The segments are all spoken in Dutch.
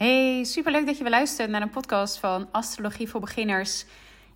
Hey, superleuk dat je weer luistert naar een podcast van Astrologie voor Beginners.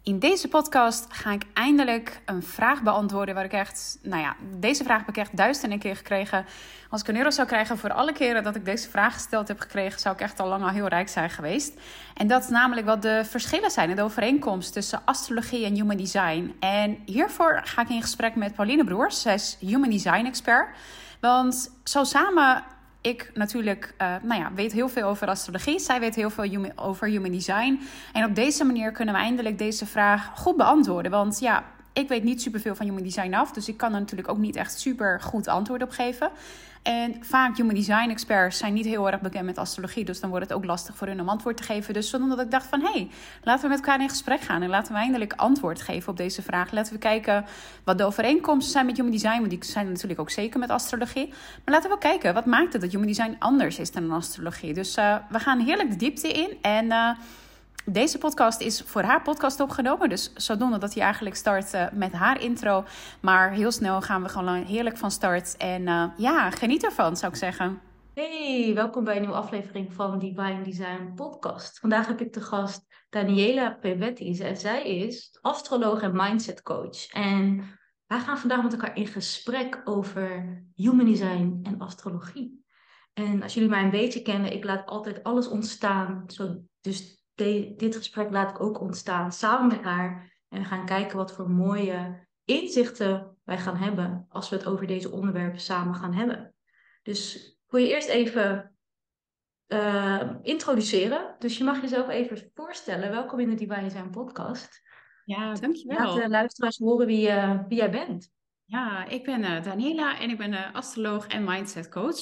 In deze podcast ga ik eindelijk een vraag beantwoorden waar ik echt, nou ja, deze vraag heb ik echt duizenden keer gekregen. Als ik een euro zou krijgen voor alle keren dat ik deze vraag gesteld heb gekregen, zou ik echt al lang al heel rijk zijn geweest. En dat is namelijk wat de verschillen zijn en de overeenkomst tussen astrologie en human design. En hiervoor ga ik in gesprek met Pauline Broers, zij is human design expert. Want zo samen ik natuurlijk uh, nou ja, weet heel veel over astrologie. Zij weet heel veel over human design. En op deze manier kunnen we eindelijk deze vraag goed beantwoorden. Want ja, ik weet niet superveel van human design af. Dus ik kan er natuurlijk ook niet echt super goed antwoord op geven. En vaak human design experts zijn niet heel erg bekend met astrologie. Dus dan wordt het ook lastig voor hun om antwoord te geven. Dus zonder dat ik dacht van hé, hey, laten we met elkaar in gesprek gaan. En laten we eindelijk antwoord geven op deze vraag. Laten we kijken wat de overeenkomsten zijn met human design. Want die zijn natuurlijk ook zeker met astrologie. Maar laten we kijken, wat maakt het dat human design anders is dan astrologie? Dus uh, we gaan heerlijk de diepte in. En... Uh, deze podcast is voor haar podcast opgenomen. Dus zodoende dat hij eigenlijk start uh, met haar intro. Maar heel snel gaan we gewoon heerlijk van start. En uh, ja, geniet ervan, zou ik zeggen. Hey, welkom bij een nieuwe aflevering van Divine Design Podcast. Vandaag heb ik de gast Daniela Pebetti. En zij is astroloog en mindset coach. En wij gaan vandaag met elkaar in gesprek over human design en astrologie. En als jullie mij een beetje kennen, ik laat altijd alles ontstaan. Zo, dus dit gesprek laat ik ook ontstaan samen met haar. En we gaan kijken wat voor mooie inzichten wij gaan hebben als we het over deze onderwerpen samen gaan hebben. Dus wil je eerst even uh, introduceren. Dus je mag jezelf even voorstellen. Welkom in de Divine Zijn podcast. Ja, dankjewel. Laat de luisteraars horen wie, uh, wie jij bent. Ja, ik ben uh, Daniela en ik ben astroloog en mindset coach.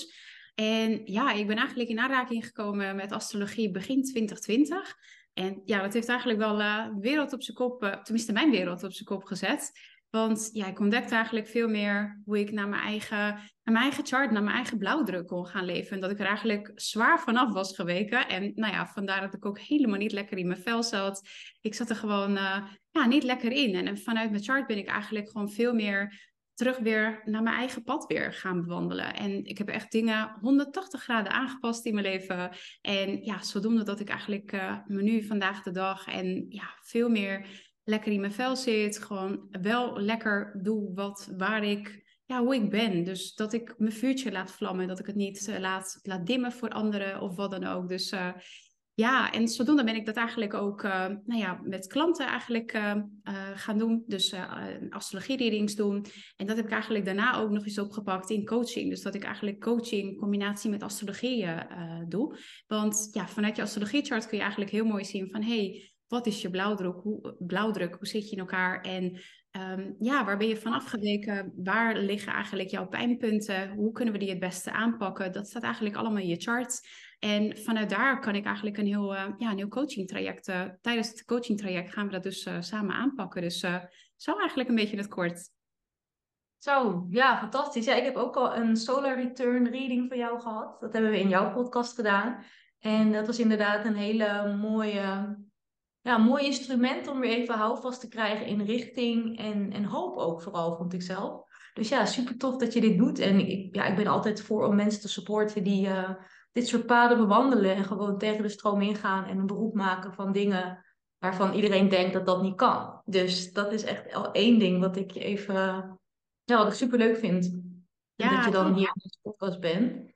En ja, ik ben eigenlijk in aanraking gekomen met astrologie begin 2020. En ja, dat heeft eigenlijk wel uh, wereld op zijn kop, uh, tenminste mijn wereld op zijn kop gezet. Want ja, ik ontdekte eigenlijk veel meer hoe ik naar mijn eigen, naar mijn eigen chart, naar mijn eigen blauwdruk kon gaan leven. En dat ik er eigenlijk zwaar vanaf was geweken. En nou ja, vandaar dat ik ook helemaal niet lekker in mijn vel zat. Ik zat er gewoon uh, ja, niet lekker in. En vanuit mijn chart ben ik eigenlijk gewoon veel meer terug weer naar mijn eigen pad weer gaan bewandelen. En ik heb echt dingen 180 graden aangepast in mijn leven. En ja, zodoende dat ik eigenlijk uh, me nu vandaag de dag en ja, veel meer lekker in mijn vel zit. Gewoon wel lekker doe wat, waar ik, ja, hoe ik ben. Dus dat ik mijn vuurtje laat vlammen. Dat ik het niet uh, laat, laat dimmen voor anderen of wat dan ook. Dus uh, ja, en zodoende ben ik dat eigenlijk ook uh, nou ja, met klanten eigenlijk uh, uh, gaan doen. Dus astrologie-readings doen. En dat heb ik eigenlijk daarna ook nog eens opgepakt in coaching. Dus dat ik eigenlijk coaching in combinatie met astrologie doe. Want ja, vanuit je astrologie-chart kun je eigenlijk heel mooi zien van... hey, wat is je blauwdruk? Hoe, blauwdruk? Hoe zit je in elkaar? En um, ja, waar ben je van afgeweken? Waar liggen eigenlijk jouw pijnpunten? Hoe kunnen we die het beste aanpakken? Dat staat eigenlijk allemaal in je chart. En vanuit daar kan ik eigenlijk een heel, uh, ja, een heel coaching traject. Uh, tijdens het coaching traject gaan we dat dus uh, samen aanpakken. Dus zo eigenlijk een beetje het kort. Zo, ja, fantastisch. Ja, ik heb ook al een solar return reading van jou gehad. Dat hebben we in jouw podcast gedaan. En dat was inderdaad een hele mooie, ja, mooi instrument om weer even houvast te krijgen in richting en, en hoop ook vooral, vond ik zelf. Dus ja, super tof dat je dit doet. En ik, ja, ik ben altijd voor om mensen te supporten die dit soort paden bewandelen en gewoon tegen de stroom ingaan en een beroep maken van dingen waarvan iedereen denkt dat dat niet kan. Dus dat is echt al één ding wat ik je even, ja, wat ik super leuk vind. Ja, dat je dan hier in deze podcast bent.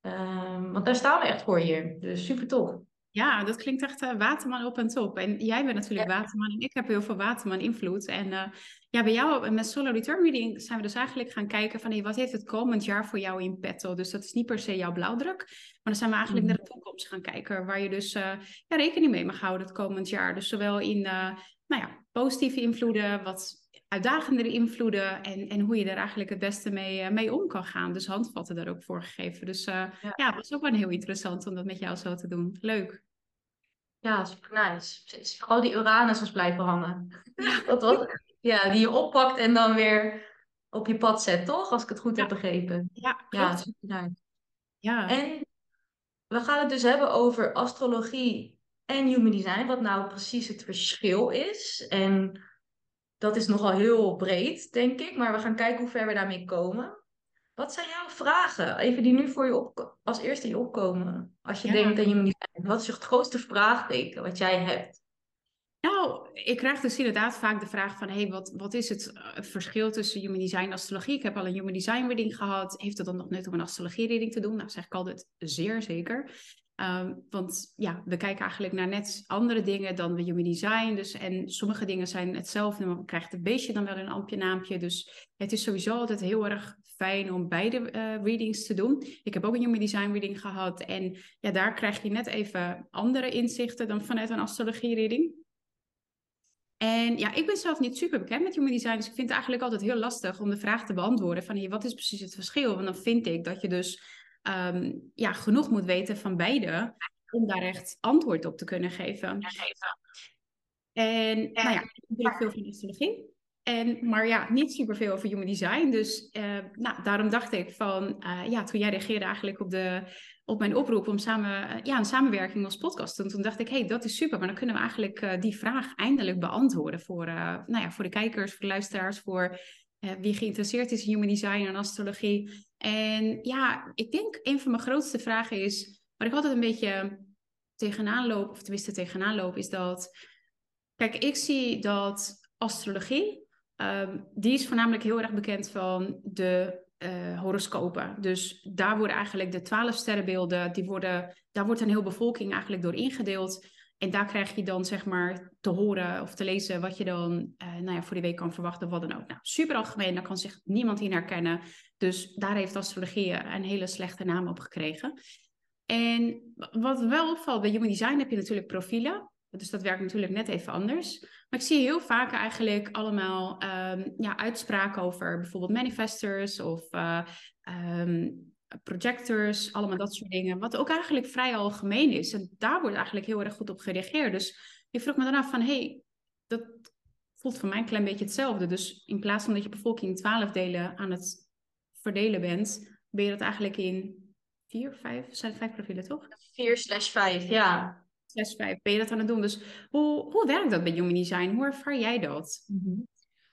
Um, want daar staan we echt voor hier. Dus super tof. Ja, dat klinkt echt uh, waterman op en top. En jij bent natuurlijk waterman en ik heb heel veel waterman invloed. En uh, ja, bij jou met Solar Return Reading zijn we dus eigenlijk gaan kijken van hey, wat heeft het komend jaar voor jou in petto? Dus dat is niet per se jouw blauwdruk, maar dan zijn we eigenlijk mm. naar de toekomst gaan kijken, waar je dus uh, ja, rekening mee mag houden het komend jaar. Dus zowel in nou ja, positieve invloeden, wat uitdagendere invloeden en, en hoe je er eigenlijk het beste mee, mee om kan gaan. Dus handvatten daar ook voor gegeven. Dus uh, ja. ja, was ook wel heel interessant om dat met jou zo te doen. Leuk. Ja, super nice. Vooral die Uranus was blijven hangen. Dat was, ja, die je oppakt en dan weer op je pad zet, toch? Als ik het goed heb begrepen. Ja, klopt. Ja, super nice. Ja. En we gaan het dus hebben over astrologie en human design. Wat nou precies het verschil is. En dat is nogal heel breed, denk ik. Maar we gaan kijken hoe ver we daarmee komen. Wat zijn jouw vragen? Even die nu voor je op, als eerste je opkomen. Als je denkt aan je medicijn. Wat is je grootste vraagteken wat jij hebt? Nou, ik krijg dus inderdaad vaak de vraag van... hey, wat, wat is het, het verschil tussen human design en astrologie? Ik heb al een human design reading gehad. Heeft het dan nog nut om een astrologie reading te doen? Nou, zeg ik altijd zeer zeker. Ehm, want ja, we kijken eigenlijk naar net andere dingen dan we human design. Dus, en sommige dingen zijn hetzelfde, maar krijgt het beestje dan wel een ampje naampje. Dus het is sowieso altijd heel erg fijn om beide uh, readings te doen. Ik heb ook een human design reading gehad. En ja, daar krijg je net even andere inzichten dan vanuit een astrologie reading. En ja, ik ben zelf niet super bekend met human design, dus ik vind het eigenlijk altijd heel lastig om de vraag te beantwoorden van hey, wat is precies het verschil? Want dan vind ik dat je dus um, ja, genoeg moet weten van beide om daar echt antwoord op te kunnen geven. En nou ja, ik heb veel van astrologie. En, maar ja, niet superveel over human design. Dus uh, nou, daarom dacht ik van, uh, ja, toen jij reageerde eigenlijk op, de, op mijn oproep om samen, uh, ja, een samenwerking als podcast te doen, toen dacht ik, hé, hey, dat is super. Maar dan kunnen we eigenlijk die vraag eindelijk beantwoorden voor, nou ja, voor de kijkers, voor de luisteraars, voor wie geïnteresseerd is in human design en astrologie. En ja, ik denk een van mijn grootste vragen is, waar ik altijd een beetje tegenaan loop, of tenminste tegenaan loop, is dat, kijk, ik zie dat astrologie, um, die is voornamelijk heel erg bekend van de uh, horoscopen. Dus daar worden eigenlijk de twaalf sterrenbeelden, die worden, daar wordt een heel bevolking eigenlijk door ingedeeld. En daar krijg je dan zeg maar te horen of te lezen wat je dan uh, nou ja, voor die week kan verwachten, wat dan ook. Nou, super algemeen, daar kan zich niemand in herkennen. Dus daar heeft astrologie een hele slechte naam op gekregen. En wat wel opvalt, bij Human Design heb je natuurlijk profielen. Dus dat werkt natuurlijk net even anders. Maar ik zie heel vaak eigenlijk allemaal um, ja, uitspraken over bijvoorbeeld manifestors of uh, um, projectors, allemaal dat soort dingen. Wat ook eigenlijk vrij algemeen is. En daar wordt eigenlijk heel erg goed op gereageerd. Dus ik vroeg me dan af van, hé, hey, dat voelt voor mij een klein beetje hetzelfde. Dus in plaats van dat je bevolking in twaalf delen aan het verdelen bent, ben je dat eigenlijk in vier, vijf, zijn vijf profielen toch? Vier slash vijf, ja. Slash vijf, ben je dat aan het doen. Dus hoe, hoe werkt dat bij Human Design? Hoe ervaar jij dat? Mm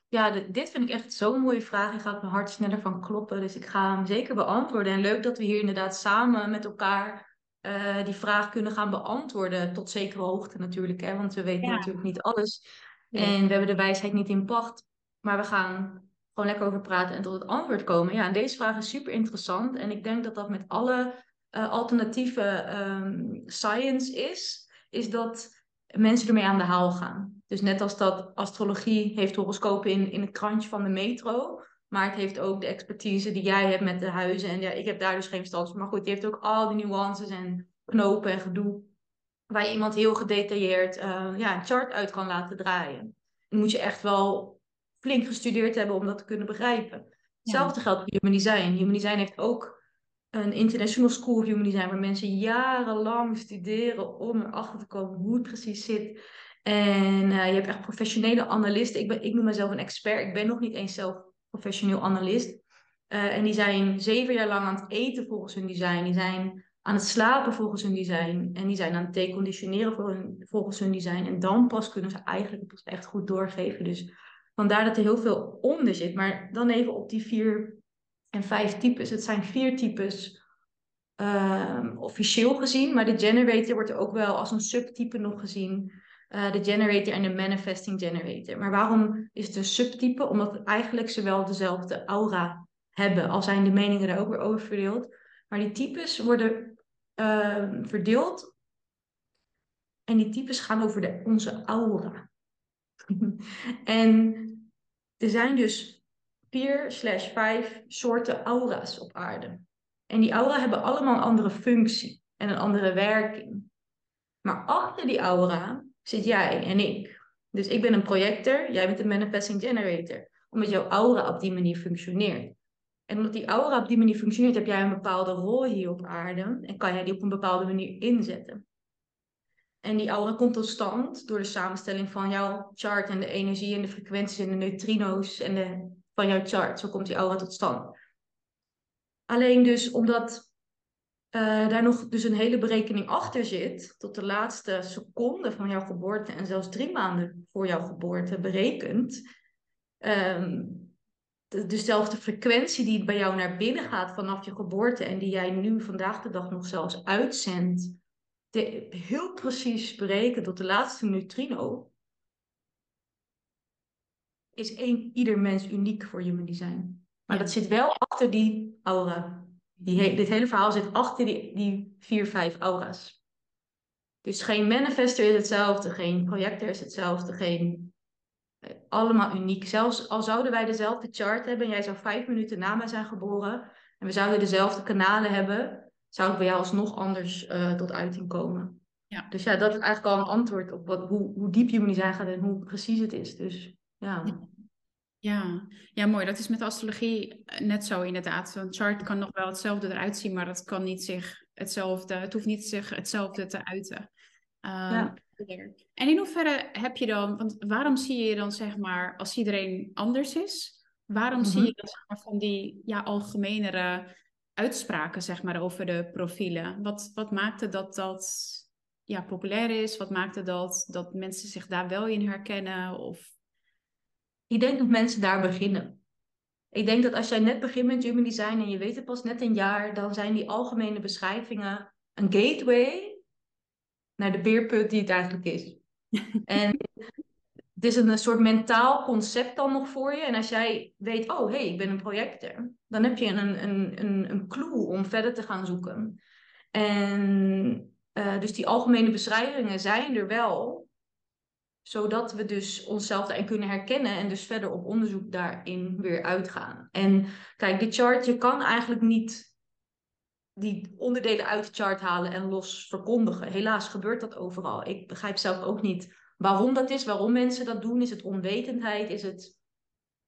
ja, dit vind ik echt zo'n mooie vraag. Je gaat mijn hart sneller van kloppen. Dus ik ga hem zeker beantwoorden. En leuk dat we hier inderdaad samen met elkaar uh, die vraag kunnen gaan beantwoorden. Tot zekere hoogte natuurlijk. Hè? Want we weten natuurlijk niet alles. En we hebben de wijsheid niet in pacht. Maar we gaan gewoon lekker over praten en tot het antwoord komen. Ja, en deze vraag is super interessant. En ik denk dat dat met alle uh, alternatieve um, science is. Is dat mensen ermee aan de haal gaan. Dus net als dat astrologie heeft horoscopen in, in het krantje van de metro. Maar het heeft ook de expertise die jij hebt met de huizen. En ja, ik heb daar dus geen verstand van. Maar goed, die heeft ook al die nuances en knopen en gedoe. Waar je iemand heel gedetailleerd uh, ja, een chart uit kan laten draaien. Dan moet je echt wel flink gestudeerd hebben om dat te kunnen begrijpen. Hetzelfde geldt voor Human Design. Human Design heeft ook een International School of Human Design, waar mensen jarenlang studeren om erachter te komen hoe het precies zit. En uh, je hebt echt professionele analisten. Ik, ben, ik noem mezelf een expert. Ik ben nog niet eens zelf professioneel analist. Uh, en die zijn zeven jaar lang aan het eten volgens hun design. Die zijn aan het slapen volgens hun design. En die zijn aan het deconditioneren volgens hun design. En dan pas kunnen ze eigenlijk echt goed doorgeven. Dus vandaar dat er heel veel onder zit. Maar dan even op die vier en vijf types. Het zijn vier types uh, officieel gezien, maar de generator wordt ook wel als een subtype nog gezien. Uh, de generator en de manifesting generator. Maar waarom is het een subtype? Omdat eigenlijk ze wel dezelfde aura hebben, al zijn de meningen daar ook weer over verdeeld. Maar die types worden uh, verdeeld en die types gaan over de, onze aura. en er zijn dus 4 slash 5 soorten aura's op aarde. En die aura hebben allemaal een andere functie en een andere werking. Maar achter die aura zit jij en ik. Dus ik ben een projector, jij bent een manifesting generator. Omdat jouw aura op die manier functioneert. En omdat die aura op die manier functioneert, heb jij een bepaalde rol hier op aarde. En kan jij die op een bepaalde manier inzetten. En die aura komt tot stand door de samenstelling van jouw chart en de energie en de frequenties en de neutrino's en de van jouw chart. Zo komt die aura tot stand. Alleen dus omdat uh, daar nog dus een hele berekening achter zit, tot de laatste seconde van jouw geboorte en zelfs drie maanden voor jouw geboorte berekend, um, de, dezelfde frequentie die bij jou naar binnen gaat vanaf je geboorte en die jij nu vandaag de dag nog zelfs uitzendt, heel precies berekend tot de laatste neutrino, is één, ieder mens uniek voor human design. Maar dat zit wel achter die aura. Die dit hele verhaal zit achter die, die vier, vijf aura's. Dus geen manifester is hetzelfde, geen projector is hetzelfde, geen allemaal uniek. Zelfs al zouden wij dezelfde chart hebben en jij zou vijf minuten na mij zijn geboren en we zouden dezelfde kanalen hebben, zou ik bij jou alsnog anders uh, tot uiting komen. Ja. Dus ja, dat is eigenlijk al een antwoord op wat, hoe, hoe diep je zijn gaat en hoe precies het is. Dus ja. Ja. ja, mooi. Dat is met astrologie net zo inderdaad. Een chart kan nog wel hetzelfde eruit zien, maar dat kan niet zich hetzelfde, het hoeft niet zich hetzelfde te uiten. Um, ja. En in hoeverre heb je dan, want waarom zie je dan zeg maar, als iedereen anders is, waarom zie je mhm. dan zeg maar, van die ja, algemenere uitspraken zeg maar, over de profielen? Wat, wat maakte dat dat ja, populair is? Wat maakte dat dat mensen zich daar wel in herkennen? Of... Ik denk dat mensen daar beginnen. Ik denk dat als jij net begint met human design en je weet het pas net een jaar, dan zijn die algemene beschrijvingen een gateway naar de beerput die het eigenlijk is. en het is een soort mentaal concept dan nog voor je. En als jij weet, oh hé, hey, ik ben een projector, dan heb je een, een, een, een clue om verder te gaan zoeken. En uh, dus die algemene beschrijvingen zijn er wel, zodat we dus onszelf daarin kunnen herkennen en dus verder op onderzoek daarin weer uitgaan. En kijk, de chart, je kan eigenlijk niet die onderdelen uit de chart halen en los verkondigen. Helaas gebeurt dat overal. Ik begrijp zelf ook niet waarom dat is, waarom mensen dat doen. Is het onwetendheid? Is het.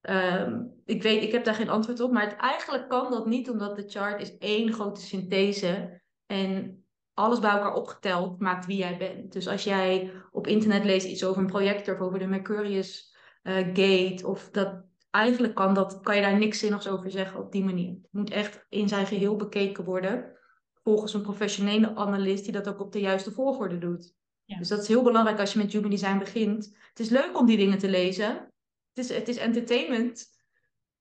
Ehm, ik weet, ik heb daar geen antwoord op. Maar eigenlijk kan dat niet, omdat de chart is één grote synthese. En alles bij elkaar opgeteld maakt wie jij bent. Dus als jij op internet leest iets over een projector of over de Mercurius uh, Gate, of dat, eigenlijk kan, dat, kan je daar niks zinnigs over zeggen op die manier. Het moet echt in zijn geheel bekeken worden. Volgens een professionele analist die dat ook op de juiste volgorde doet. Dus dat is heel belangrijk als je met human design begint. Het is leuk om die dingen te lezen. Het is, het is entertainment.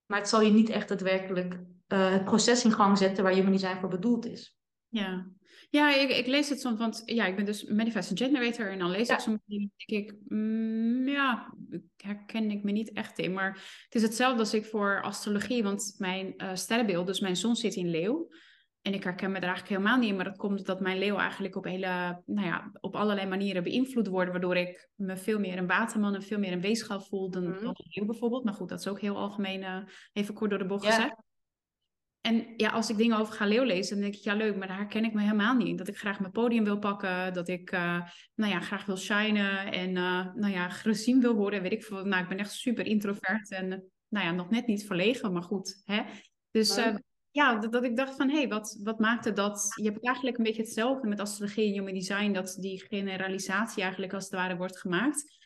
Maar het zal je niet echt daadwerkelijk uh, het proces in gang zetten waar human design voor bedoeld is. Ja, ja, ik, ik, lees het soms, want ja, ik ben dus manifesting generator en dan lees ik soms dingen denk ik, mm, ja, herken ik me niet echt in. Maar het is hetzelfde als ik voor astrologie, want mijn uh, sterrenbeeld, dus mijn zon zit in leeuw. En ik herken me er eigenlijk helemaal niet in, maar dat komt dat mijn leeuw eigenlijk op, hele, nou ja, op allerlei manieren beïnvloed wordt, waardoor ik me veel meer een waterman en veel meer een weegschaal voel dan, mm. dan een leeuw bijvoorbeeld. Maar goed, dat is ook heel algemeen, uh, even kort door de bocht gezegd. En ja, als ik dingen over Galeo lees, dan denk ik, ja leuk, maar daar herken ik me helemaal niet. Dat ik graag mijn podium wil pakken, dat ik uh, nou ja, graag wil shinen en uh, nou ja, gezien wil worden, weet ik veel. Nou, ik ben echt super introvert en nou ja, nog net niet verlegen, maar goed. Hè? Dus ja, dat, dat, ik dacht van, hé, hey, wat, wat maakte dat? Je hebt eigenlijk een beetje hetzelfde met astrologie en human design, dat die generalisatie eigenlijk als het ware wordt gemaakt.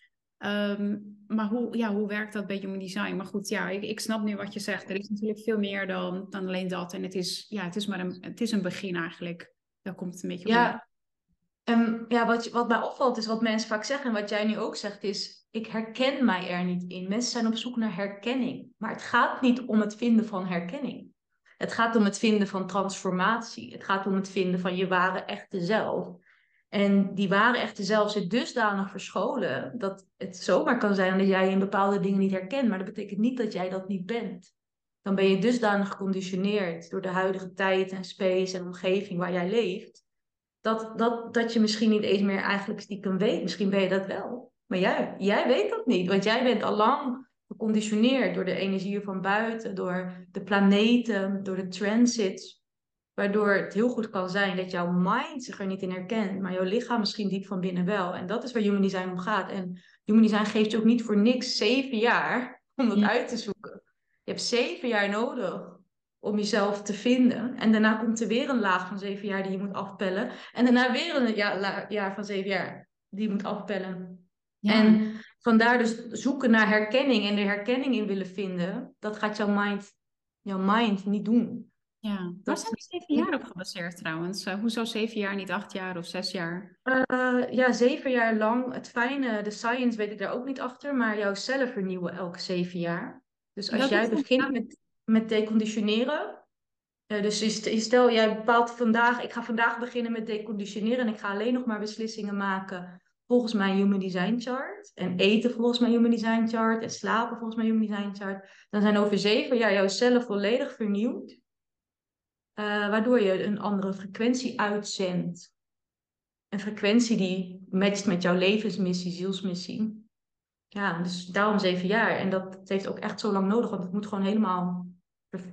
Ehm, maar hoe, ja, hoe werkt dat bij Human Design? Maar goed, ja, ik, ik snap nu wat je zegt. Er is natuurlijk veel meer dan, dan alleen dat. En het is, ja, het is maar een, het is een begin eigenlijk. Daar komt het een beetje op. Ja, um, ja wat, wat mij opvalt is wat mensen vaak zeggen. En wat jij nu ook zegt is, ik herken mij er niet in. Mensen zijn op zoek naar herkenning. Maar het gaat niet om het vinden van herkenning. Het gaat om het vinden van transformatie. Het gaat om het vinden van je ware echte zelf. En die echte zelf zit dusdanig verscholen dat het zomaar kan zijn dat jij in bepaalde dingen niet herkent, maar dat betekent niet dat jij dat niet bent. Dan ben je dusdanig geconditioneerd door de huidige tijd en space en omgeving waar jij leeft, dat, dat, dat je misschien niet eens meer eigenlijk stiekem weet. Misschien ben je dat wel, maar jij, jij weet dat niet, want jij bent al lang geconditioneerd door de energie van buiten, door de planeten, door de transits. Waardoor het heel goed kan zijn dat jouw mind zich er niet in herkent, maar jouw lichaam misschien diep van binnen wel. En dat is waar Human Design om gaat. En Human Design geeft je ook niet voor niks zeven jaar om dat uit te zoeken. Je hebt zeven jaar nodig om jezelf te vinden. En daarna komt er weer een laag van zeven jaar die je moet afpellen. En daarna weer een jaar, jaar van zeven jaar die je moet afpellen. En vandaar dus zoeken naar herkenning en de herkenning in willen vinden, dat gaat jouw mind, jouw mind niet doen. Ja, waar zijn die zeven jaar op gebaseerd trouwens? Uh, hoezo zeven jaar, niet acht jaar of zes jaar? Uh, ja, zeven jaar lang. Het fijne, de science weet ik daar ook niet achter, maar jouw cellen vernieuwen elke zeven jaar. Dus als jij begint met, met deconditioneren, uh, dus stel jij bepaalt vandaag, ik ga vandaag beginnen met deconditioneren en ik ga alleen nog maar beslissingen maken volgens mijn Human Design Chart. En eten volgens mijn Human Design Chart. En slapen volgens mijn Human Design Chart. Dan zijn over zeven jaar jouw cellen volledig vernieuwd. Uh, waardoor je een andere frequentie uitzendt. Een frequentie die matcht met jouw levensmissie, zielsmissie. Ja, dus daarom zeven jaar. En dat, heeft ook echt zo lang nodig, want het moet gewoon helemaal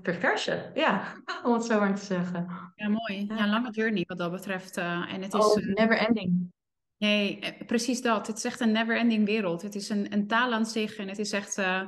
verversen. Ja, om het zo maar te zeggen. Ja, mooi. Ja, lange journey wat dat betreft. Uh, en het is, oh, uh, never ending. Nee, eh, precies dat. Het is echt een never-ending wereld. Het is een, een taal aan zich en het is echt... Uh,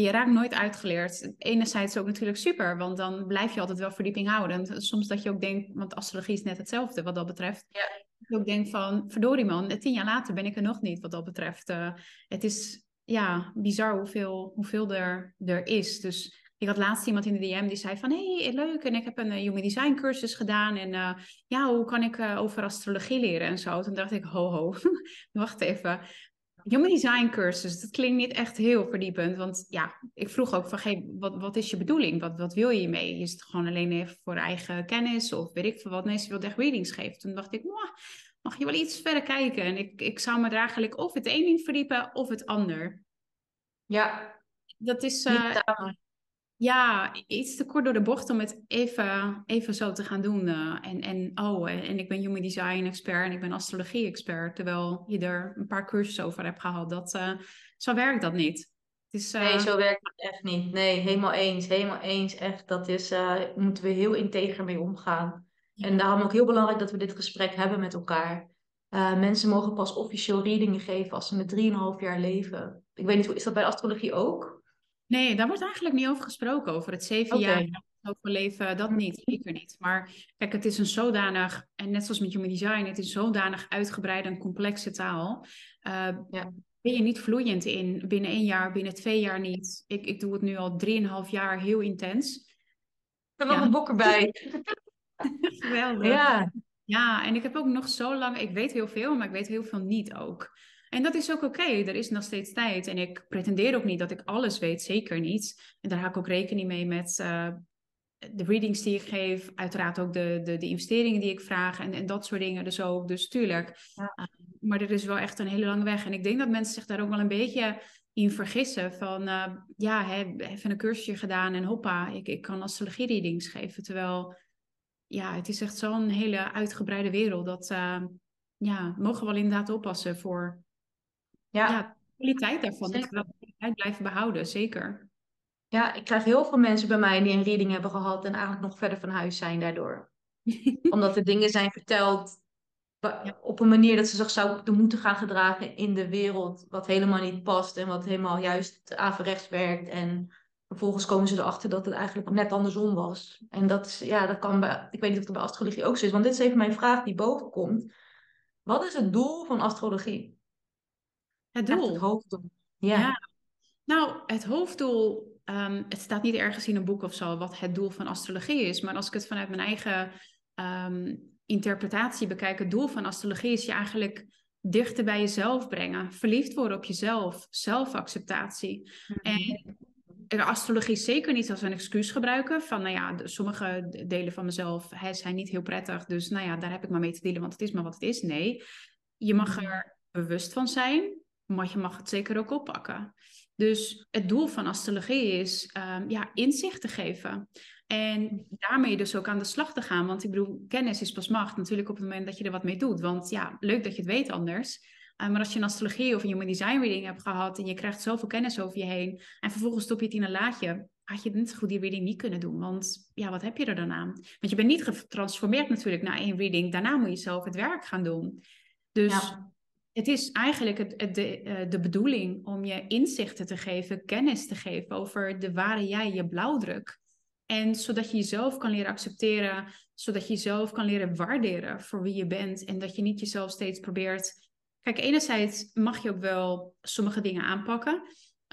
je raakt nooit uitgeleerd. Enerzijds ook natuurlijk super, want dan blijf je altijd wel verdieping houden. soms dat je ook denkt, want astrologie is net hetzelfde wat dat betreft. Ja. Dat je ook denkt van, verdorie man, tien jaar later ben ik er nog niet wat dat betreft. Uh, het is ja, bizar hoeveel, hoeveel er, er is. Dus ik had laatst iemand in de DM die zei van... hey, leuk, en ik heb een uh, Human Design cursus gedaan... en uh, ja, hoe kan ik uh, over astrologie leren en zo? Toen dacht ik, ho, ho, wacht even. Human Design cursus, dat klinkt niet echt heel verdiepend. Want ja, ik vroeg ook van, hey, wat, wat is je bedoeling? Wat, wat wil je hiermee? Is het gewoon alleen even voor eigen kennis? Of weet ik veel wat? Nee, ze wilde echt readings geven. Toen dacht ik, mag je wel iets verder kijken? En ik, ik zou me er eigenlijk of het een in verdiepen of het ander. Ja. Dat is... Uh, ja, iets te kort door de bocht om het even, even zo te gaan doen. Uh, en, en, oh, en ik ben human design expert en ik ben astrologie expert. Terwijl je er een paar cursussen over hebt gehad. Dat, uh, zo werkt dat niet. Uh... Nee, zo werkt het echt niet. Nee, helemaal eens. Helemaal eens. Echt, dat is, moeten we heel integer mee omgaan. En daarom ook heel belangrijk dat we dit gesprek hebben met elkaar. mensen mogen pas officieel readingen geven als ze met 3,5 jaar leven. Ik weet niet, is dat bij astrologie ook? Nee, daar wordt eigenlijk niet over gesproken, over het zeven jaar overleven, dat niet, zeker niet. Maar kijk, het is een zodanig, en net zoals met Human Design, het is zodanig uitgebreide en complexe taal. Uh, ja. Ben je niet vloeiend in, binnen één jaar, binnen twee jaar niet. Ik, ik doe het nu al drieënhalf jaar heel intens. Er nog een boek erbij. Geweldig. Ja. ja, en ik heb ook nog zo lang, ik weet heel veel, maar ik weet heel veel niet ook. En dat is ook oké, er is nog steeds tijd. En ik pretendeer ook niet dat ik alles weet, zeker niet. En daar hou ik ook rekening mee met uh, de readings die ik geef, uiteraard ook de, de, de investeringen die ik vraag en, en dat soort dingen dus ook. Dus tuurlijk. Ja. Uh, maar er is wel echt een hele lange weg. En ik denk dat mensen zich daar ook wel een beetje in vergissen. Van uh, ja, hè, even een cursusje gedaan en hoppa, ik, ik kan astrologie readings geven. Terwijl ja, het is echt zo'n hele uitgebreide wereld dat ja, mogen we wel inderdaad oppassen voor ja, ja de kwaliteit daarvan. Dat we de kwaliteit blijven behouden, zeker. Ja, ik krijg heel veel mensen bij mij die een reading hebben gehad en eigenlijk nog verder van huis zijn daardoor. Omdat er dingen zijn verteld op een manier dat ze zich zouden moeten gaan gedragen in de wereld, wat helemaal niet past en wat helemaal juist averechts werkt. En vervolgens komen ze erachter dat het eigenlijk net andersom was. En dat is, ja, dat kan bij, ik weet niet of dat bij astrologie ook zo is, want dit is even mijn vraag die boven komt. Wat is het doel van astrologie? Het doel. het hoofddoel. Ja. Nou, het hoofddoel, um, het staat niet ergens in een boek of zo wat het doel van astrologie is. Maar als ik het vanuit mijn eigen um, interpretatie bekijk, het doel van astrologie is je eigenlijk dichter bij jezelf brengen. Verliefd worden op jezelf, zelfacceptatie. Mm En de astrologie zeker niet als een excuus gebruiken. Van nou ja, sommige delen van mezelf hè, zijn niet heel prettig. Dus nou ja, daar heb ik maar mee te dealen, want het is maar wat het is. Nee, je mag mm. er bewust van zijn maar je mag het zeker ook oppakken. Dus het doel van astrologie is um, ja, inzicht te geven. En daarmee dus ook aan de slag te gaan. Want ik bedoel, kennis is pas macht natuurlijk op het moment dat je er wat mee doet. Want ja, leuk dat je het weet anders. Uh, maar als je een astrologie of een human design reading hebt gehad en je krijgt zoveel kennis over je heen en vervolgens stop je het in een laadje, had je net zo goed die reading niet kunnen doen. Want ja, wat heb je er dan aan? Want je bent niet getransformeerd natuurlijk na één reading. Daarna moet je zelf het werk gaan doen. Dus ja het is eigenlijk het, de, eh, de bedoeling om je inzichten te geven, kennis te geven over de ware jij, je blauwdruk. En zodat je jezelf kan leren accepteren, zodat je jezelf kan leren waarderen voor wie je bent. En dat je niet jezelf steeds probeert. Kijk, enerzijds mag je ook wel sommige dingen aanpakken.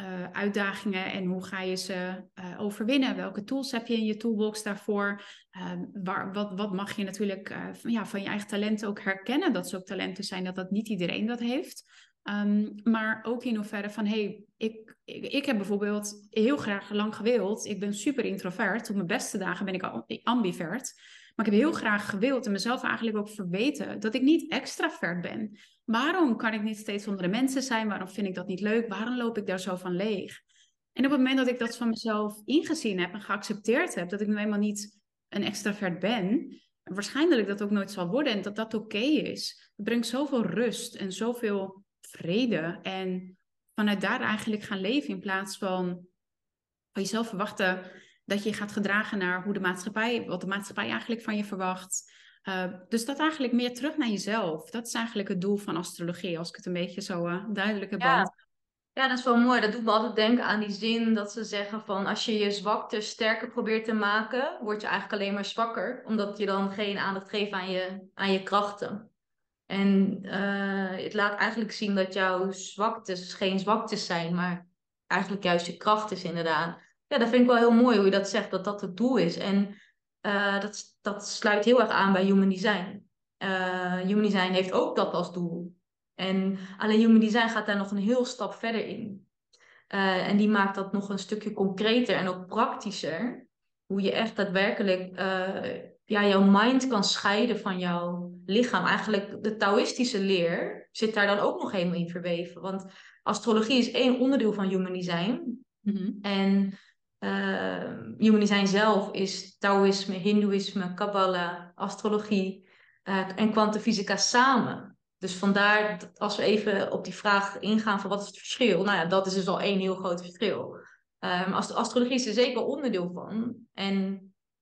Uh, uitdagingen en hoe ga je ze uh, overwinnen? Welke tools heb je in je toolbox daarvoor? Uh, waar, wat, wat mag je natuurlijk van, ja, van je eigen talenten ook herkennen? Dat ze ook talenten zijn, dat dat niet iedereen dat heeft. Ehm, maar ook in hoeverre van, hey, ik, ik, ik, heb bijvoorbeeld heel graag lang gewild. Ik ben super introvert. Op mijn beste dagen ben ik ambivert. Maar ik heb heel graag gewild en mezelf eigenlijk ook verweten dat ik niet extravert ben. Waarom kan ik niet steeds onder de mensen zijn? Waarom vind ik dat niet leuk? Waarom loop ik daar zo van leeg? En op het moment dat ik dat van mezelf ingezien heb en geaccepteerd heb, dat ik nu eenmaal niet een extravert ben, waarschijnlijk dat ook nooit zal worden en dat dat oké is. Het brengt zoveel rust en zoveel vrede. En vanuit daar eigenlijk gaan leven in plaats van van jezelf verwachten dat je gaat gedragen naar hoe de maatschappij, wat de maatschappij eigenlijk van je verwacht. Uh, dus dat eigenlijk meer terug naar jezelf. Dat is eigenlijk het doel van astrologie, als ik het een beetje zo uh, duidelijk heb. Ja. ja, dat is wel mooi. Dat doet me altijd denken aan die zin dat ze zeggen van als je je zwakte sterker probeert te maken, word je eigenlijk alleen maar zwakker, omdat je dan geen aandacht geeft aan je, aan je krachten. En uh, het laat eigenlijk zien dat jouw zwaktes geen zwaktes zijn, maar eigenlijk juist je kracht is inderdaad. Ja, dat vind ik wel heel mooi hoe je dat zegt, dat dat het doel is. En uh, dat, dat sluit heel erg aan bij Human Design. Uh, human Design heeft ook dat als doel. En alleen Human Design gaat daar nog een heel stap verder in. Uh, en die maakt dat nog een stukje concreter en ook praktischer. Hoe je echt daadwerkelijk ja, jouw mind kan scheiden van jouw lichaam. Eigenlijk de Taoïstische leer zit daar dan ook nog helemaal in verweven. Want astrologie is één onderdeel van Human Design. Mm En uh, Human Design zelf is Taoïsme, Hindoeïsme, Kabbalah, astrologie uh, en kwantumfysica samen. Dus vandaar dat als we even op die vraag ingaan van wat is het verschil? Nou ja, dat is dus al één heel groot verschil. Um, astrologie is er zeker onderdeel van. En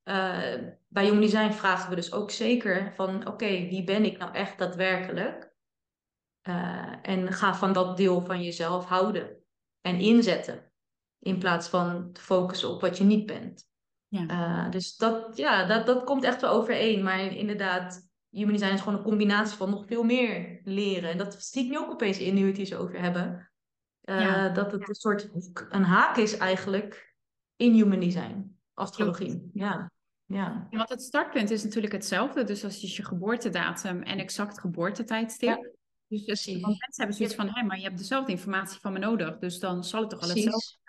uh, bij Human vragen we dus ook zeker van oké, wie ben ik nou echt daadwerkelijk? Uh, en ga van dat deel van jezelf houden en inzetten. In plaats van te focussen op wat je niet bent. Ja. Uh, dus dat, ja, dat, dat komt echt wel overeen. Maar inderdaad, human design is gewoon een combinatie van nog veel meer leren. En dat zie ik nu ook opeens in nu we het hier zo over hebben. Uh, Dat het een soort een haak is eigenlijk in human design, astrologie. Ja. Ja. Want het startpunt is natuurlijk hetzelfde. Dus als je je geboortedatum en exact geboortetijdstip. Ja. Dus, dus mensen hebben zoiets van, hé, hey, maar je hebt dezelfde informatie van me nodig. Dus dan zal het toch al hetzelfde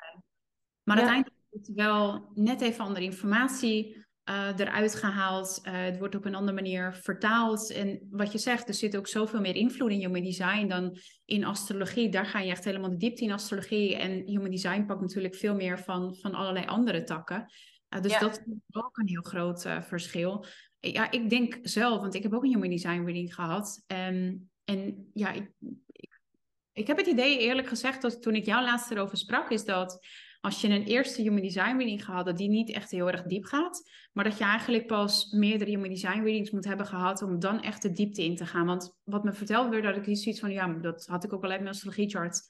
maar uiteindelijk wordt er wel net even andere informatie uh, eruit gehaald. Uh, het wordt op een andere manier vertaald. En wat je zegt, er zit ook zoveel meer invloed in human design dan in astrologie. Daar ga je echt helemaal de diepte in astrologie. En human design pakt natuurlijk veel meer van, van allerlei andere takken. Uh, dus dat is ook een heel groot verschil. Ja, ik denk zelf, want ik heb ook een human design reading gehad. Um, en ja, ik, ik, ik heb het idee eerlijk gezegd, dat toen ik jou laatst erover sprak, is dat als je een eerste human design reading gehad, dat die niet echt heel erg diep gaat. Maar dat je eigenlijk pas meerdere human design readings moet hebben gehad om dan echt de diepte in te gaan. Want wat me verteld werd, dat ik niet zoiets van, ja, dat had ik ook al uit mijn astrologie chart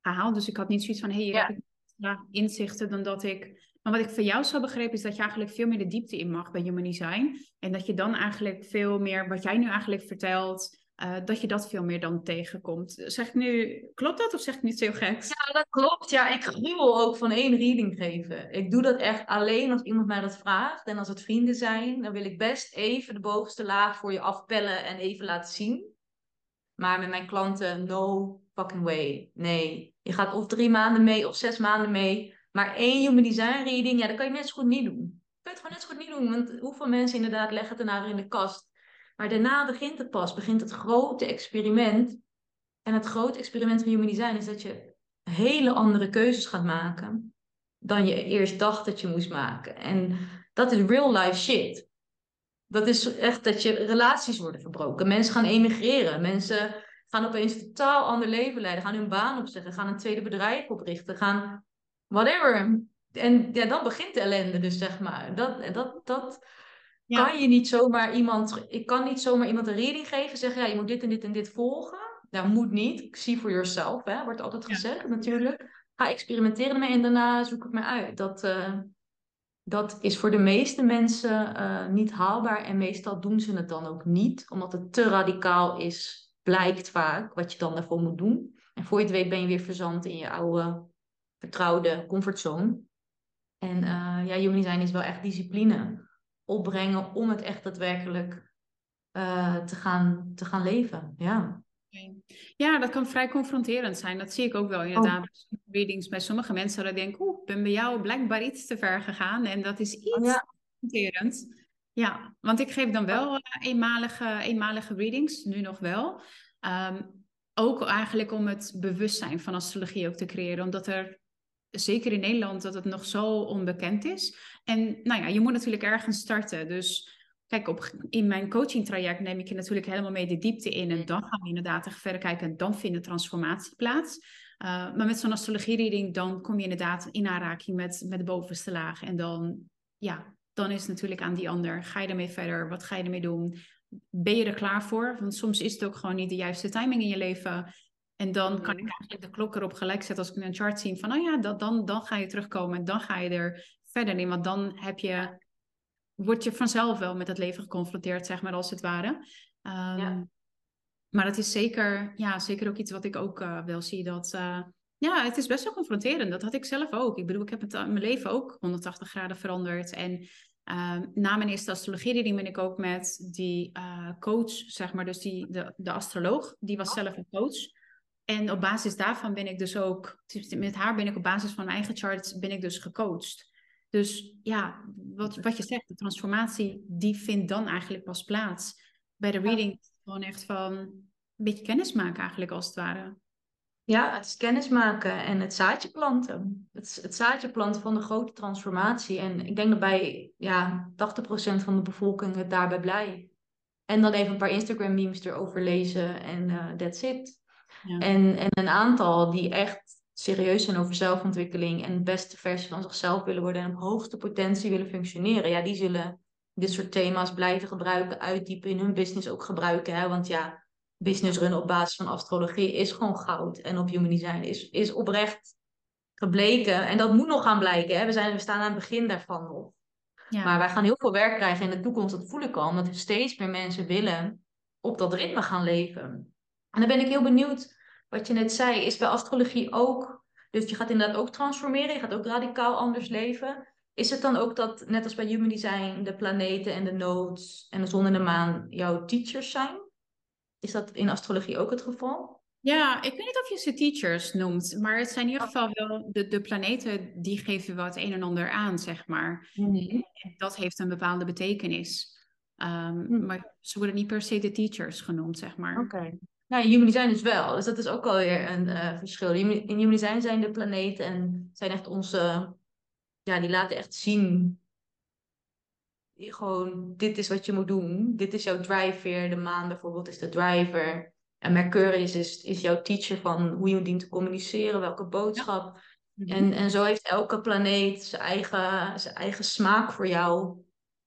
gehaald. Dus ik had niet zoiets van, hé, hey, ik heb inzichten dan dat ik... Maar wat ik van jou zou begrepen is dat je eigenlijk veel meer de diepte in mag bij human design. En dat je dan eigenlijk veel meer, wat jij nu eigenlijk vertelt, uh, dat je dat veel meer dan tegenkomt. Zeg ik nu, klopt dat of zeg ik niet zo geks? Ja, dat klopt. Ja, ik gruwel ook van één reading geven. Ik doe dat echt alleen als iemand mij dat vraagt. En als het vrienden zijn, dan wil ik best even de bovenste laag voor je afpellen en even laten zien. Maar met mijn klanten, no fucking way. Nee. Je gaat of drie maanden mee of zes maanden mee. Maar één human design reading, ja, dat kan je net zo goed niet doen. Je kan het gewoon net zo goed niet doen. Want hoeveel mensen inderdaad leggen het ernaar in de kast maar daarna begint het pas, begint het grote experiment. En het grote experiment van Human Design is dat je hele andere keuzes gaat maken dan je eerst dacht dat je moest maken. En dat is real life shit. Dat is echt dat je relaties worden verbroken. Mensen gaan emigreren. Mensen gaan opeens een totaal ander leven leiden. Gaan hun baan opzeggen. Gaan een tweede bedrijf oprichten. Gaan whatever. En ja, dan begint de ellende dus, zeg maar. Dat, dat, dat, kan je niet zomaar iemand, ik kan niet zomaar iemand een reading geven, zeggen ja, je moet dit en dit en dit volgen. Nou, moet niet. See for yourself, hè, wordt altijd gezegd natuurlijk. Ga experimenteren ermee en daarna zoek het maar uit. Dat, uh, dat is voor de meeste mensen uh, niet haalbaar en meestal doen ze het dan ook niet, omdat het te radicaal is, blijkt vaak, wat je dan daarvoor moet doen. En voor je het weet ben je weer verzand in je oude, vertrouwde comfortzone. En uh, ja, human design is wel echt discipline opbrengen om het echt daadwerkelijk uh, te, gaan, te gaan leven. Ja. Ja, dat kan vrij confronterend zijn. Dat zie ik ook wel inderdaad. Oh. Readings bij sommige mensen dat denken, oeh, ik ben bij jou blijkbaar iets te ver gegaan. En dat is iets ja. confronterend. Ja, want ik geef dan wel uh, eenmalige, eenmalige readings, nu nog wel. Ehm, ook eigenlijk om het bewustzijn van astrologie ook te creëren. Omdat er, zeker in Nederland, dat het nog zo onbekend is. En nou ja, je moet natuurlijk ergens starten. Dus Kijk, op, in mijn coaching traject neem ik je natuurlijk helemaal mee de diepte in. En dan gaan we inderdaad echt verder kijken en dan vindt de transformatie plaats. Uh, maar met zo'n astrologie-reading, dan kom je inderdaad in aanraking met, met de bovenste laag. En dan, ja, dan is het natuurlijk aan die ander. Ga je ermee verder? Wat ga je ermee doen? Ben je er klaar voor? Want soms is het ook gewoon niet de juiste timing in je leven. En dan kan ik eigenlijk de klok erop gelijk zetten als ik een chart zie van, oh ja, dat, dan, dan ga je terugkomen en dan ga je er verder in. Want dan heb je word je vanzelf wel met het leven geconfronteerd, zeg maar, als het ware. Um, ja. Maar het is zeker, ja, zeker ook iets wat ik ook uh, wel zie. Dat, uh, ja, het is best wel confronterend. Dat had ik zelf ook. Ik bedoel, ik heb het, uh, mijn leven ook 180 graden veranderd. En ehm, na mijn eerste astrologie ben ik ook met die coach, zeg maar, dus die, de, de astroloog, die was zelf een coach. En op basis daarvan ben ik dus ook, met haar ben ik op basis van mijn eigen charts, ben ik dus gecoacht. Dus ja, wat, wat je zegt, de transformatie, die vindt dan eigenlijk pas plaats. Bij de reading gewoon echt van een beetje kennis maken eigenlijk als het ware. Ja, het is kennis maken en het zaadje planten. Het, het zaadje planten van de grote transformatie. En ik denk dat bij ja, 80% van de bevolking het daarbij blij. En dan even een paar Instagram memes erover lezen en uh, that's it. Ja. En, en een aantal die echt serieus zijn over zelfontwikkeling en de beste versie van zichzelf willen worden en op hoogste potentie willen functioneren, ja, die zullen dit soort thema's blijven gebruiken, uitdiepen in hun business ook gebruiken. Hè? Want ja, business runnen op basis van astrologie is gewoon goud. En op human design is, is oprecht gebleken. En dat moet nog gaan blijken. Hè? We, zijn, we staan aan het begin daarvan nog. Ja. Maar wij gaan heel veel werk krijgen in de toekomst, dat voel ik al. Omdat steeds meer mensen willen op dat ritme gaan leven. En dan ben ik heel benieuwd wat je net zei, is bij astrologie ook. Dus je gaat inderdaad ook transformeren, je gaat ook radicaal anders leven. Is het dan ook dat, net als bij Human Design, de planeten en de nodes en de zon en de maan jouw teachers zijn? Is dat in astrologie ook het geval? Ja, ik weet niet of je ze teachers noemt, maar het zijn in ieder geval wel de, de planeten die geven wat een en ander aan, zeg maar. Mm Dat heeft een bepaalde betekenis. Um, Maar ze worden niet per se de teachers genoemd, zeg maar. Oké. Nou, human design is wel. Dus dat is ook alweer een uh, verschil. In human design zijn de planeten en zijn echt onze... Ja, die laten echt zien... Gewoon, dit is wat je moet doen. Dit is jouw driver. De maan bijvoorbeeld is de driver. En Mercurius is, is jouw teacher van hoe je dient te communiceren. Welke boodschap. Mhm. En, en zo heeft elke planeet zijn eigen, zijn eigen smaak voor jou.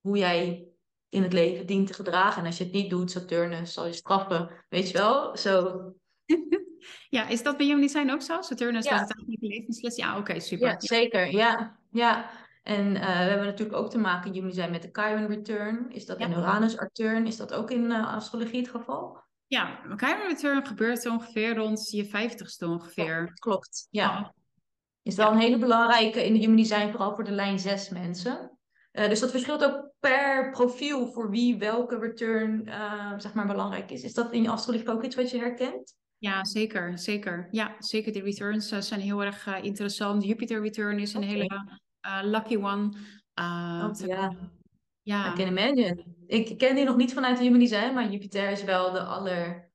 Hoe jij in het leven dient te gedragen. En als je het niet doet, Saturnus zal je straffen. Weet je wel? Zo. ja, is dat bij niet zijn ook zo? Saturnus, ja. dat het eigenlijk een levensles? Ja, oké, super. Ja, zeker. Ja, ja. En uh, we hebben natuurlijk ook te maken, jullie zijn met de Chiron Return. Is dat ja. in Uranus Return? Is dat ook in uh, astrologie het geval? Ja, Chiron Return gebeurt ongeveer rond je vijftigste ongeveer. Ja, klopt, ja. Oh. Is wel een hele belangrijke in de Human Design, vooral voor de lijn 6 mensen. Uh, dus dat verschilt ook per profiel voor wie welke return uh, zeg maar belangrijk is. Is dat in je astrologie ook iets wat je herkent? Ja, zeker. Zeker. Ja, zeker. De returns uh, zijn heel erg interessant. Jupiter return is een hele lucky one. Oh, ja. ja. I can imagine. Ik ken die nog niet vanuit de human design, maar Jupiter is wel de aller...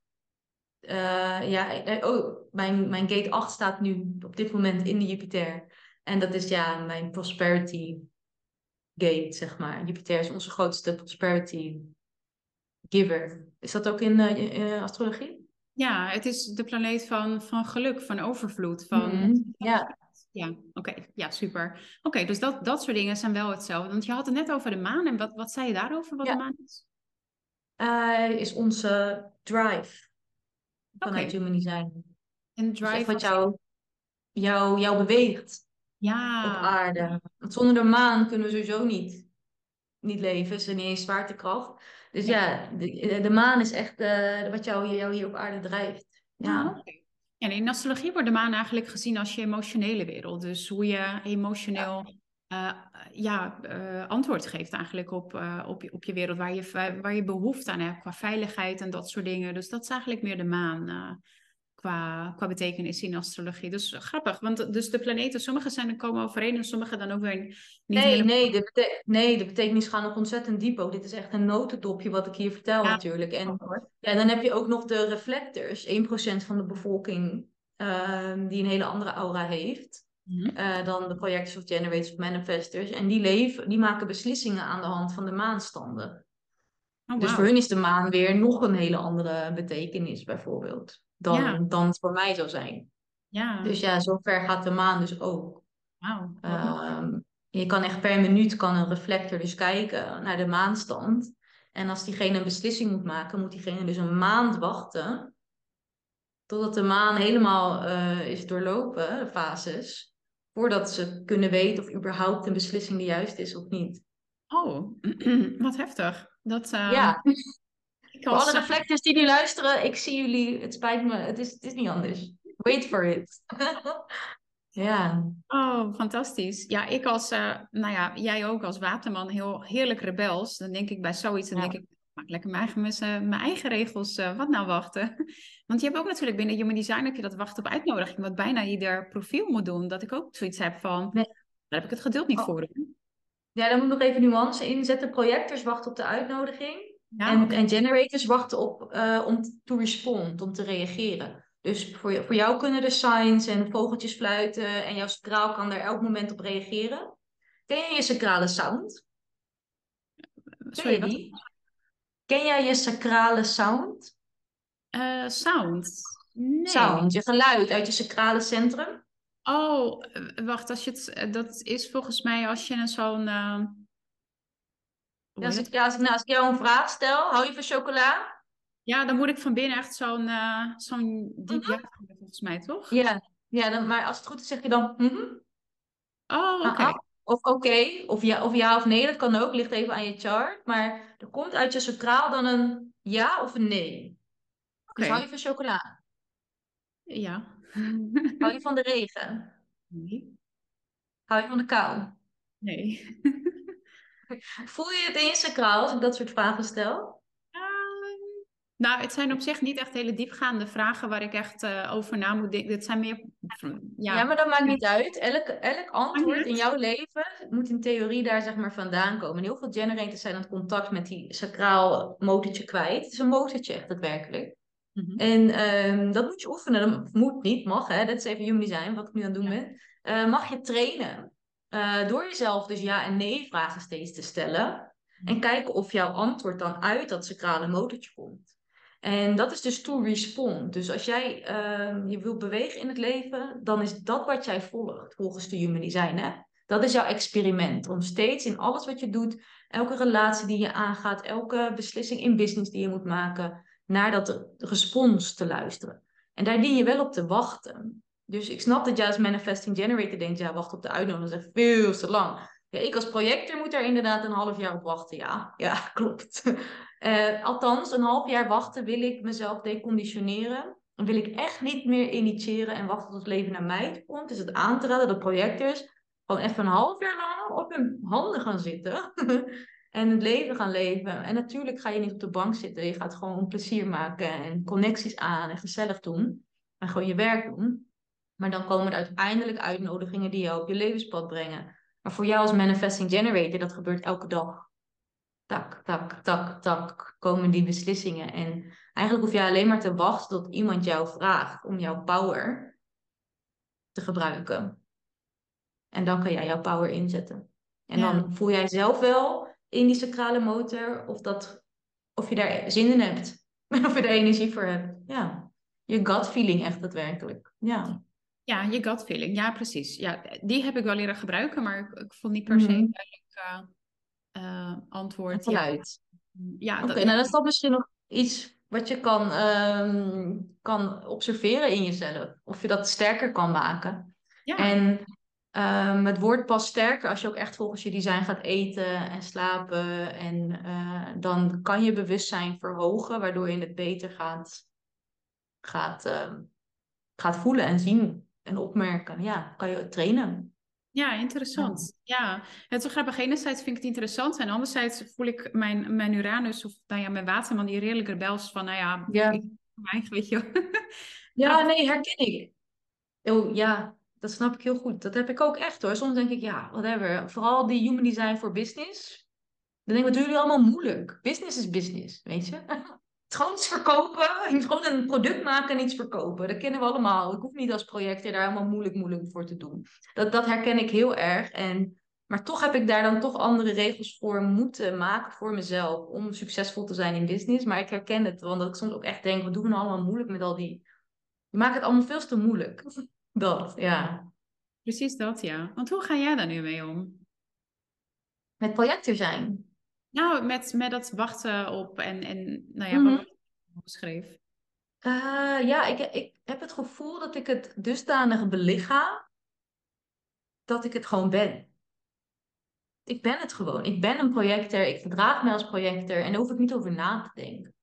ja, oh, mijn, mijn gate 8 staat nu op dit moment in de Jupiter. En dat is ja, mijn prosperity gate, zeg maar. Jupiter is onze grootste prosperity giver. Is dat ook in, uh, astrologie? Ja, het is de planeet van, van geluk, van overvloed. Van... Mm Ja. Ja, oké. Ja, super. Oké, dus dat, dat soort dingen zijn wel hetzelfde. Want je had het net over de maan. En wat, wat zei je daarover, wat de maan is? Uh, is onze drive. Vanuit okay. human design. En drive... Dus wat jou, jou, jou beweegt ja. op aarde. Want zonder de maan kunnen we sowieso niet, niet leven. Ze is niet eens zwaartekracht. Dus ja, de, de maan is echt uh, wat jou, jou hier op aarde drijft. Ja. En in astrologie wordt de maan eigenlijk gezien als je emotionele wereld. Dus hoe je emotioneel uh, ja, uh, antwoord geeft eigenlijk op, op, je, op je wereld, waar je, waar je behoefte aan hebt qua veiligheid en dat soort dingen. Dus dat is eigenlijk meer de maan qua, qua betekenis in astrologie. Dus grappig, want dus de planeten, sommige zijn er komen overeen en sommige dan ook weer niet. Nee, helemaal... nee, de nee, de betekenis gaat nog ontzettend diep ook. Dit is echt een notendopje wat ik hier vertel natuurlijk. En ja, dan heb je ook nog de reflectors, 1% van de bevolking ehm, die een hele andere aura heeft. Mhm. Eh, dan de projectors of generators of manifestors. En die, leven, die maken beslissingen aan de hand van de maanstanden. Oh, Dus voor hun is de maan weer nog een hele andere betekenis, bijvoorbeeld, dan, dan het voor mij zou zijn. Ja. Dus ja, zover gaat de maan dus ook. Wow. Ehm, je kan echt per minuut kan een reflector dus kijken naar de maanstand. En als diegene een beslissing moet maken, moet diegene dus een maand wachten. Totdat de maan helemaal uh, is doorlopen, de fases voordat ze kunnen weten of überhaupt een beslissing de juiste is of niet. Oh, wat heftig. Dat, uh... Ja. Voor alle reflectors die nu luisteren, ik zie jullie. Het spijt me, het is, het is niet anders. Wait for it. ja. Oh, fantastisch. Ja, ik als, uh, nou ja, jij ook als waterman, heel heerlijk rebels. Dan denk ik bij zoiets, dan denk ik, maak lekker mijn eigen, mijn eigen regels. Uh, wat nou wachten? Want je hebt ook natuurlijk binnen Human Design heb je dat wachten op uitnodiging, wat bijna ieder profiel moet doen. Dat ik ook zoiets heb van, nee. daar heb ik het geduld niet oh. voor. Ja, dan moet nog even nuance inzetten. Projectors wachten op de uitnodiging. en, en, generators wachten op uh, om to respond, om te reageren. Dus voor, voor jou kunnen de signs en vogeltjes fluiten en jouw sacraal kan daar elk moment op reageren. Ken je je sacrale sound? Sorry, Ken je die? Ken jij je sacrale sound? Uh, sound. Nee. Sound, je geluid uit je sacrale centrum. Oh, eh, wacht, als je het, eh, dat is volgens mij als je een zo'n. Uh... Ja, als, ik, als, ik, nou, als ik jou een vraag stel, hou je van chocola? Ja, dan moet ik van binnen echt zo'n uh, zo'n diep mhm. ja volgens mij, toch? Ja, ja dan, maar als het goed is, zeg je dan. Mm -hmm. Oh, oké. Of oké, of, ja, of ja of nee, dat kan ook, ligt even aan je chart. Maar er komt uit je sacraal dan een ja of een nee. Dus hou je van chocola? Ja. Hou je van de regen? Nee. Hou je van de kou? Nee. Voel je het in je sacraal als ik dat soort vragen stel? Ehm, nou, het zijn op zich niet echt hele diepgaande vragen waar ik echt uh, over na moet denken. Het zijn meer. Ja. ja, maar dat maakt niet uit. Elk, elk antwoord in jouw leven moet in theorie daar zeg maar vandaan komen. En heel veel generators zijn aan het contact met die sacraal motortje kwijt. Het is een motortje echt daadwerkelijk. Mhm. En ehm, dat moet je oefenen. Dat moet niet, mag hè. Dat is even human design, wat ik nu aan het doen ben. Uh, mag je trainen. Uh, door jezelf dus ja en nee vragen steeds te stellen. En mhm. kijken of jouw antwoord dan uit dat sacrale motortje komt. En dat is dus to respond. Dus als jij uh, je wilt bewegen in het leven, dan is dat wat jij volgt, volgens de human design. Hè? Dat is jouw experiment. Om steeds in alles wat je doet, elke relatie die je aangaat, elke beslissing in business die je moet maken, naar dat respons te luisteren. En daar dien je wel op te wachten. Dus ik snap dat jij als manifesting generator denkt, ja, wacht op de uitnodiging, dat is veel te lang. Ja, ik als projector moet daar inderdaad een half jaar op wachten. Ja, ja klopt. Uh, althans, een half jaar wachten wil ik mezelf deconditioneren. Dan wil ik echt niet meer initiëren en wachten tot het leven naar mij komt. Dus het aan te raden dat projectors gewoon even een half jaar lang op hun handen gaan zitten. en het leven gaan leven. En natuurlijk ga je niet op de bank zitten. Je gaat gewoon plezier maken en connecties aan en gezellig doen. En gewoon je werk doen. Maar dan komen er uiteindelijk uitnodigingen die jou op je levenspad brengen. Maar voor jou als manifesting generator, dat gebeurt elke dag. Tak, tak, tak, tak, komen die beslissingen. En eigenlijk hoef je alleen maar te wachten tot iemand jou vraagt om jouw power te gebruiken. En dan kan jij jouw power inzetten. En dan voel jij zelf wel in die sacrale motor of, dat, of je daar zin in hebt. of je er energie voor hebt. Ja, je gut feeling echt daadwerkelijk. Ja. Ja, je gut feeling. Ja, precies. Ja, die heb ik wel leren gebruiken, maar ik, ik vond niet per se mm duidelijk uh, antwoord. Vanuit. Ja, Oké, nou dat is dan misschien nog iets wat je kan, um, kan observeren in jezelf. Of je dat sterker kan maken. Ja. En Um, het wordt pas sterker als je ook echt volgens je design gaat eten en slapen. En uh, dan kan je bewustzijn verhogen, waardoor je het beter gaat, gaat, uh, gaat voelen en zien en opmerken. Ja, kan je trainen. Ja, interessant. Ja, het is grappig. Enerzijds vind ik het interessant en anderzijds voel ik mijn, mijn Uranus of nou ja, mijn waterman die redelijk rebels van, nou ja, Ja. ik, weet je. Ja, nee, herken ik. Oh, ja, dat snap ik heel goed. Dat heb ik ook echt hoor. Soms denk ik, ja, whatever. Vooral die human design voor business. Dan denk ik, wat jullie allemaal moeilijk? Business is business, weet je? Iets verkopen. Gewoon een product maken en iets verkopen. Dat kennen we allemaal. Ik hoef niet als projector daar helemaal moeilijk moeilijk voor te doen. Dat, dat herken ik heel erg. En, maar toch heb ik daar dan toch andere regels voor moeten maken voor mezelf. Om succesvol te zijn in business. Maar ik herken het. Want dat ik soms ook echt denk, wat doen we nou allemaal moeilijk met al die... Je maakt het allemaal veel te moeilijk. Dat, ja. Precies dat, ja. Want hoe ga jij daar nu mee om? Met projector zijn. Nou, met, met dat wachten op en, en nou ja, Mhm. wat ik schreef. Eh, ja, ik, ik heb het gevoel dat ik het dusdanig belichaam dat ik het gewoon ben. Ik ben het gewoon. Ik ben een projector. Ik gedraag me als projector en daar hoef ik niet over na te denken.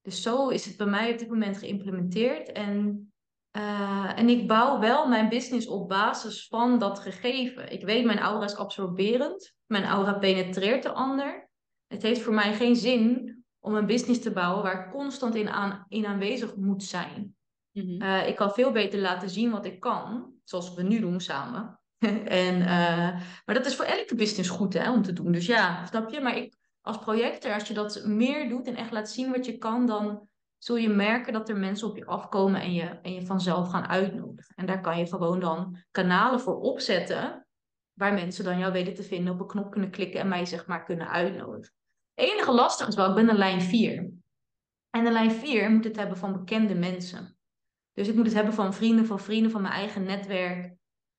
Dus zo is het bij mij op dit moment geïmplementeerd. En, eh, en ik bouw wel mijn business op basis van dat gegeven. Ik weet, mijn aura is absorberend. Mijn aura penetreert de ander. Het heeft voor mij geen zin om een business te bouwen waar ik constant in, aan, in aanwezig moet zijn. Mhm. Eh, ik kan veel beter laten zien wat ik kan, zoals we nu doen samen. en, eh, maar dat is voor elke business goed hè, om te doen. Dus ja, snap je? Maar ik, als projector, als je dat meer doet en echt laat zien wat je kan, dan zul je merken dat er mensen op je afkomen en je, en je vanzelf gaan uitnodigen. En daar kan je gewoon dan kanalen voor opzetten, waar mensen dan jou weten te vinden, op een knop kunnen klikken en mij zeg maar kunnen uitnodigen. Het enige lastige is wel, ik ben een lijn 4. En de lijn 4 moet het hebben van bekende mensen. Dus ik moet het hebben van vrienden, van vrienden, van mijn eigen netwerk.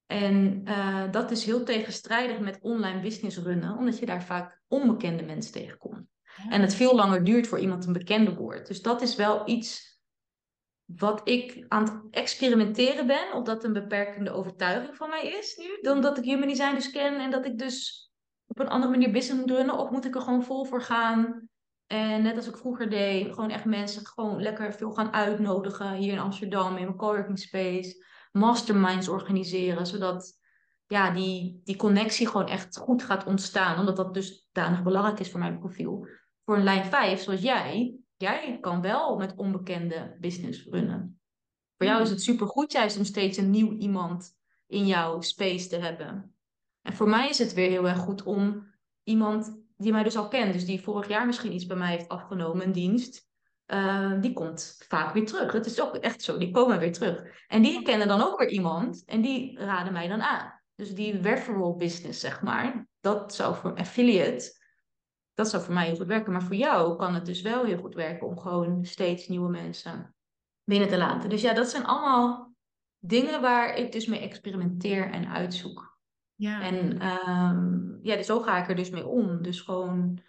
En eh, dat is heel tegenstrijdig met online business runnen, omdat je daar vaak onbekende mensen tegenkomt. En het veel langer duurt voor iemand een bekende wordt. Dus dat is wel iets wat ik aan het experimenteren ben, of dat een beperkende overtuiging van mij is nu, dan dat ik human design dus ken en dat ik dus op een andere manier business moet runnen, of moet ik er gewoon vol voor gaan? En net als ik vroeger deed, gewoon echt mensen gewoon lekker veel gaan uitnodigen hier in Amsterdam in mijn coworking space, masterminds organiseren, zodat ja, die, die connectie gewoon echt goed gaat ontstaan, omdat dat dus danig belangrijk is voor mijn profiel. Voor een lijn 5, zoals jij, jij kan wel met onbekende business runnen. Voor jou is het supergoed juist om steeds een nieuw iemand in jouw space te hebben. En voor mij is het weer heel erg goed om iemand die mij dus al kent, dus die vorig jaar misschien iets bij mij heeft afgenomen, een dienst, eh, die komt vaak weer terug. Het is ook echt zo, die komen weer terug. En die kennen dan ook weer iemand en die raden mij dan aan. Dus die referral business, zeg maar, dat zou voor affiliate, dat zou voor mij heel goed werken. Maar voor jou kan het dus wel heel goed werken om gewoon steeds nieuwe mensen binnen te laten. Dus ja, dat zijn allemaal dingen waar ik dus mee experimenteer en uitzoek. Ja. En ehm, ja, dus zo ga ik er dus mee om. Dus gewoon,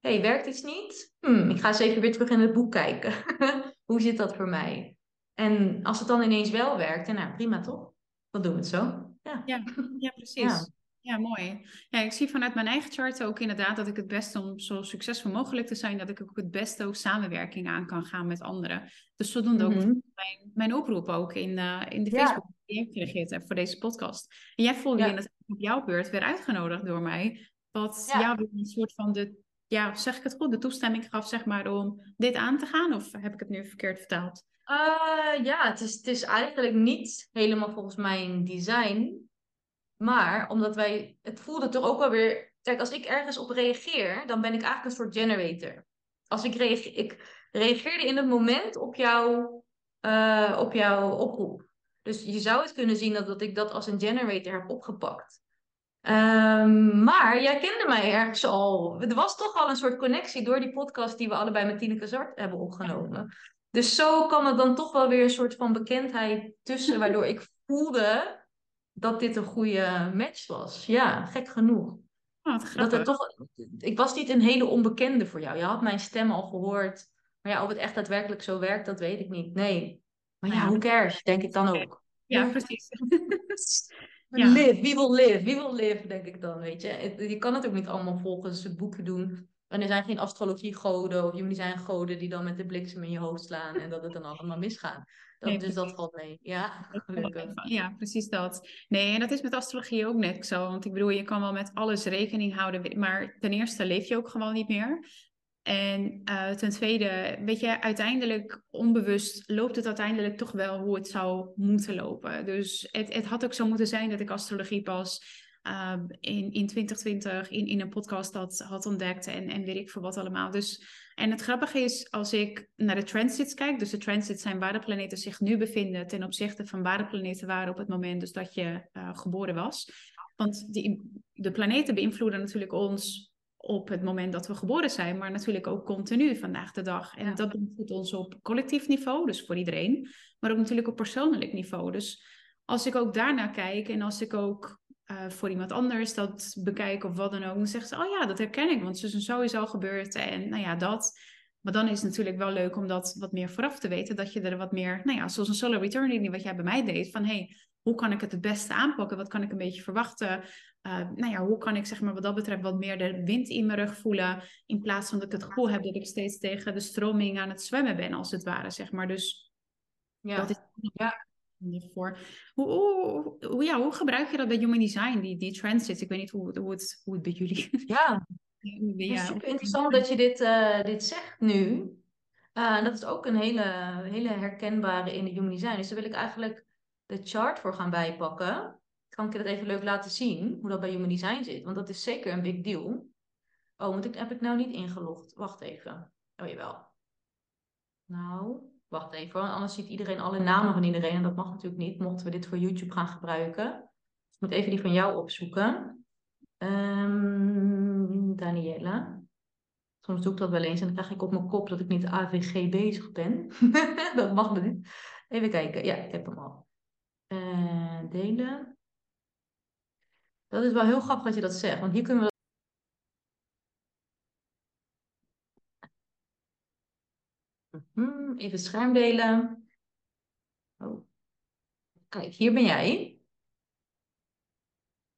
hey, werkt iets niet? Hm, ik ga eens even weer terug in het boek kijken. Hoe zit dat voor mij? En als het dan ineens wel werkt, dan nou prima toch? Dan doen we het zo. Ja. Ja, ja, precies. Ja. Ja. mooi. Ja, ik zie vanuit mijn eigen chart ook inderdaad dat ik het beste om zo succesvol mogelijk te zijn, dat ik ook het beste ook samenwerking aan kan gaan met anderen. Dus zodoende ook Mhm. mijn, mijn oproep ook in, eh, in de Ja. Facebook die ik gereageerd heb voor deze podcast. En jij voelde Ja. je op jouw beurt weer uitgenodigd door mij, wat Ja. jou een soort van de, ja, zeg ik het goed, de toestemming gaf zeg maar om dit aan te gaan, of heb ik het nu verkeerd vertaald? Eh, ja, het is, het is eigenlijk niet helemaal volgens mijn design. Maar omdat wij, het voelde toch ook wel weer. Kijk, als ik ergens op reageer, dan ben ik eigenlijk een soort generator. Als ik reageer, ik reageerde in het moment op jouw, eh, op jouw oproep. Dus je zou het kunnen zien dat, dat ik dat als een generator heb opgepakt. Ehm, maar jij kende mij ergens al. Er was toch al een soort connectie door die podcast die we allebei met Tineke Zwart hebben opgenomen. Dus zo kwam er dan toch wel weer een soort van bekendheid tussen, waardoor ik voelde dat dit een goede match was. Ja, gek genoeg. Oh, wat Dat het toch, ik was niet een hele onbekende voor jou. Je had mijn stem al gehoord. Maar ja, of het echt daadwerkelijk zo werkt, dat weet ik niet. Nee. Maar ja, Ja. who cares, denk ik dan ook. Ja, precies. Ja. Live, wie wil live, wie wil live, denk ik dan, weet je. Je kan het ook niet allemaal volgens het boekje doen. En er zijn geen astrologiegoden of jullie zijn goden die dan met de bliksem in je hoofd slaan en dat het dan allemaal misgaat. Dat, Nee, dus dat valt mee. Ja, gelukkig. Ja, precies dat. Nee, en dat is met astrologie ook net zo. Want ik bedoel, je kan wel met alles rekening houden, maar ten eerste leef je ook gewoon niet meer. En uh, ten tweede, weet je, uiteindelijk onbewust loopt het uiteindelijk toch wel hoe het zou moeten lopen. Dus het, het had ook zo moeten zijn dat ik astrologie pas uh, in, in 2020 in, in een podcast had, had ontdekt en, en weet ik veel wat allemaal. Dus, en het grappige is, als ik naar de transits kijk, dus de transits zijn waar de planeten zich nu bevinden ten opzichte van waar de planeten waren op het moment dus dat je uh, geboren was. Want die, de planeten beïnvloeden natuurlijk ons op het moment dat we geboren zijn, maar natuurlijk ook continu vandaag de dag. En ja. dat beïnvloedt ons op collectief niveau, dus voor iedereen, maar ook natuurlijk op persoonlijk niveau. Dus als ik ook daarnaar kijk en als ik ook uh, voor iemand anders dat bekijk of wat dan ook, dan zegt ze, oh ja, dat herken ik, want het is sowieso al gebeurd en nou ja, dat. Maar dan is het natuurlijk wel leuk om dat wat meer vooraf te weten, dat je er wat meer, nou ja, zoals een solar return reading wat jij bij mij deed, van hey, hoe kan ik het het beste aanpakken? Wat kan ik een beetje verwachten? Uh, nou ja, hoe kan ik zeg maar wat dat betreft wat meer de wind in mijn rug voelen, in plaats van dat ik het gevoel heb dat ik steeds tegen de stroming aan het zwemmen ben, als het ware, zeg maar. Dus ja. dat is ja. Voor. Hoe, hoe, hoe, ja, hoe gebruik je dat bij Human Design, die, die transits? Ik weet niet hoe, hoe, het, hoe het bij jullie... Ja, het is super interessant dat je dit, uh, dit zegt nu. Uh, dat is ook een hele, hele herkenbare in de Human Design. Dus daar wil ik eigenlijk de chart voor gaan bijpakken. Kan ik je dat even leuk laten zien, hoe dat bij Human Design zit? Want dat is zeker een big deal. Oh, moet ik, heb ik nou niet ingelogd? Wacht even. Oh, jawel. Nou, wacht even, want anders ziet iedereen alle namen van iedereen. En dat mag natuurlijk niet, mochten we dit voor YouTube gaan gebruiken. Dus ik moet even die van jou opzoeken. Um. Soms doe ik dat wel eens en dan krijg ik op mijn kop dat ik niet AVG bezig ben. dat mag niet. Even kijken. Ja, ik heb hem al. Uh, delen. Dat is wel heel grappig dat je dat zegt, want hier kunnen we. Even scherm delen. Oh. Kijk, hier ben jij.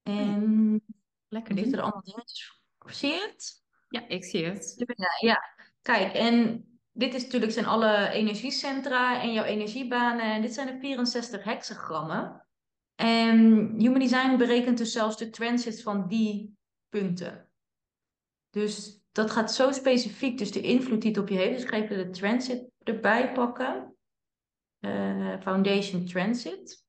En Lekker er zitten er allemaal dingetjes. Zie je het? Ja, ik zie het. Hier ben jij, ja. Kijk, en dit is natuurlijk zijn alle energiecentra en jouw energiebanen. En dit zijn de 64 hexagrammen. En Human Design berekent dus zelfs de transits van die punten. Dus dat gaat zo specifiek, dus de invloed die het op je heeft. Dus ik ga even de transit erbij pakken. Uh, foundation Transit.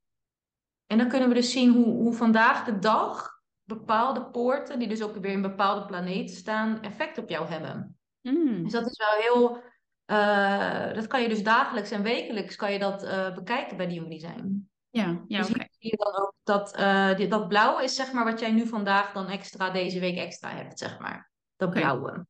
En dan kunnen we dus zien hoe, hoe vandaag de dag bepaalde poorten, die dus ook weer in bepaalde planeten staan, effect op jou hebben. Mm. Dus dat is wel heel. Uh, dat kan je dus dagelijks en wekelijks kan je dat uh, bekijken bij die Human Design. Ja, ja dus. Okay. zie je dan ook dat uh, die, dat blauwe is zeg maar wat jij nu vandaag dan extra deze week extra hebt, zeg maar. Dat blauwe.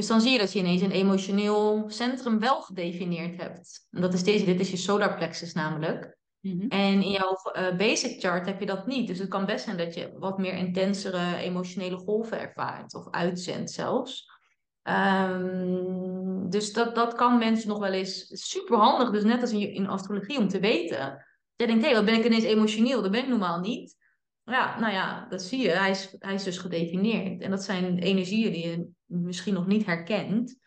Dus dan zie je dat je ineens een emotioneel centrum wel gedefinieerd hebt. En dat is deze, dit is je solar plexus namelijk. Mhm. En in jouw uh, basic chart heb je dat niet. Dus het kan best zijn dat je wat meer intensere emotionele golven ervaart. Of uitzendt zelfs. Um, dus dat, dat kan mensen nog wel eens super handig. Dus net als in, in astrologie om te weten. Jij denkt, hé, hey, wat ben ik ineens emotioneel? Dat ben ik normaal niet. Ja, nou ja, dat zie je. Hij is, hij is dus gedefinieerd. En dat zijn energieën die je misschien nog niet herkent.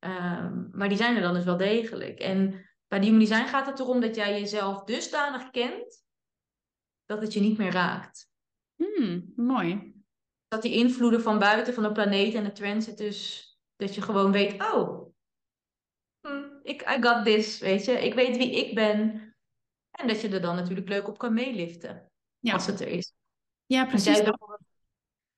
Um, maar die zijn er dan dus wel degelijk. En bij die Human Design gaat het erom dat jij jezelf dusdanig kent dat het je niet meer raakt. Hmm, mooi. Dat die invloeden van buiten, van de planeet en de transit dus, dat je gewoon weet, oh, hm, ik, I got this, weet je. Ik weet wie ik ben. En dat je er dan natuurlijk leuk op kan meeliften, Ja, als het er is. Ja precies. jij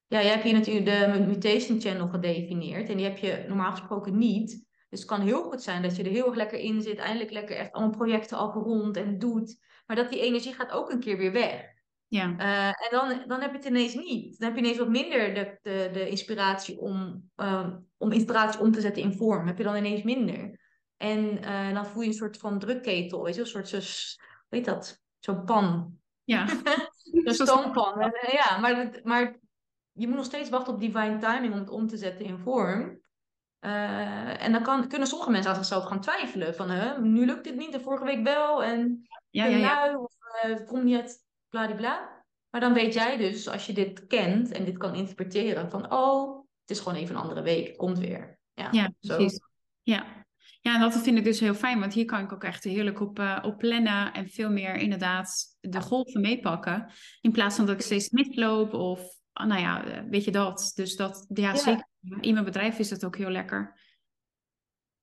Ja, jij hebt hier natuurlijk de mutation channel gedefinieerd. En die heb je normaal gesproken niet. Dus het kan heel goed zijn dat je er heel erg lekker in zit. Eindelijk lekker echt allemaal projecten afrondt en doet. Maar dat die energie gaat ook een keer weer weg. Ja, Eh, en dan, dan heb je het ineens niet. Dan heb je ineens wat minder de, de, de inspiratie om, ehm, om inspiratie om te zetten in vorm. Heb je dan ineens minder. En eh, dan voel je een soort van drukketel. Weet je, een soort, zo, weet dat, zo'n pan. Ja. Een stoompan. En, eh, Ja, maar, maar je moet nog steeds wachten op divine timing om het om te zetten in vorm. Eh, en dan kan, kunnen sommige mensen aan zichzelf gaan twijfelen. Van, hè, nu lukt dit niet en vorige week wel. En Ja, ja, ja. lui of het komt niet uit bladibla. Maar dan weet jij dus, als je dit kent en dit kan interpreteren, van oh, Het is gewoon even een andere week. Het komt weer. Ja, Ja, zo. precies. Ja. Ja, en dat vind ik dus heel fijn, want hier kan ik ook echt heerlijk op, eh, op plannen en veel meer inderdaad de golven meepakken. In plaats van dat ik steeds misloop of, ah, nou ja, eh, weet je dat. Dus dat, ja, Ja. zeker. In mijn bedrijf is dat ook heel lekker.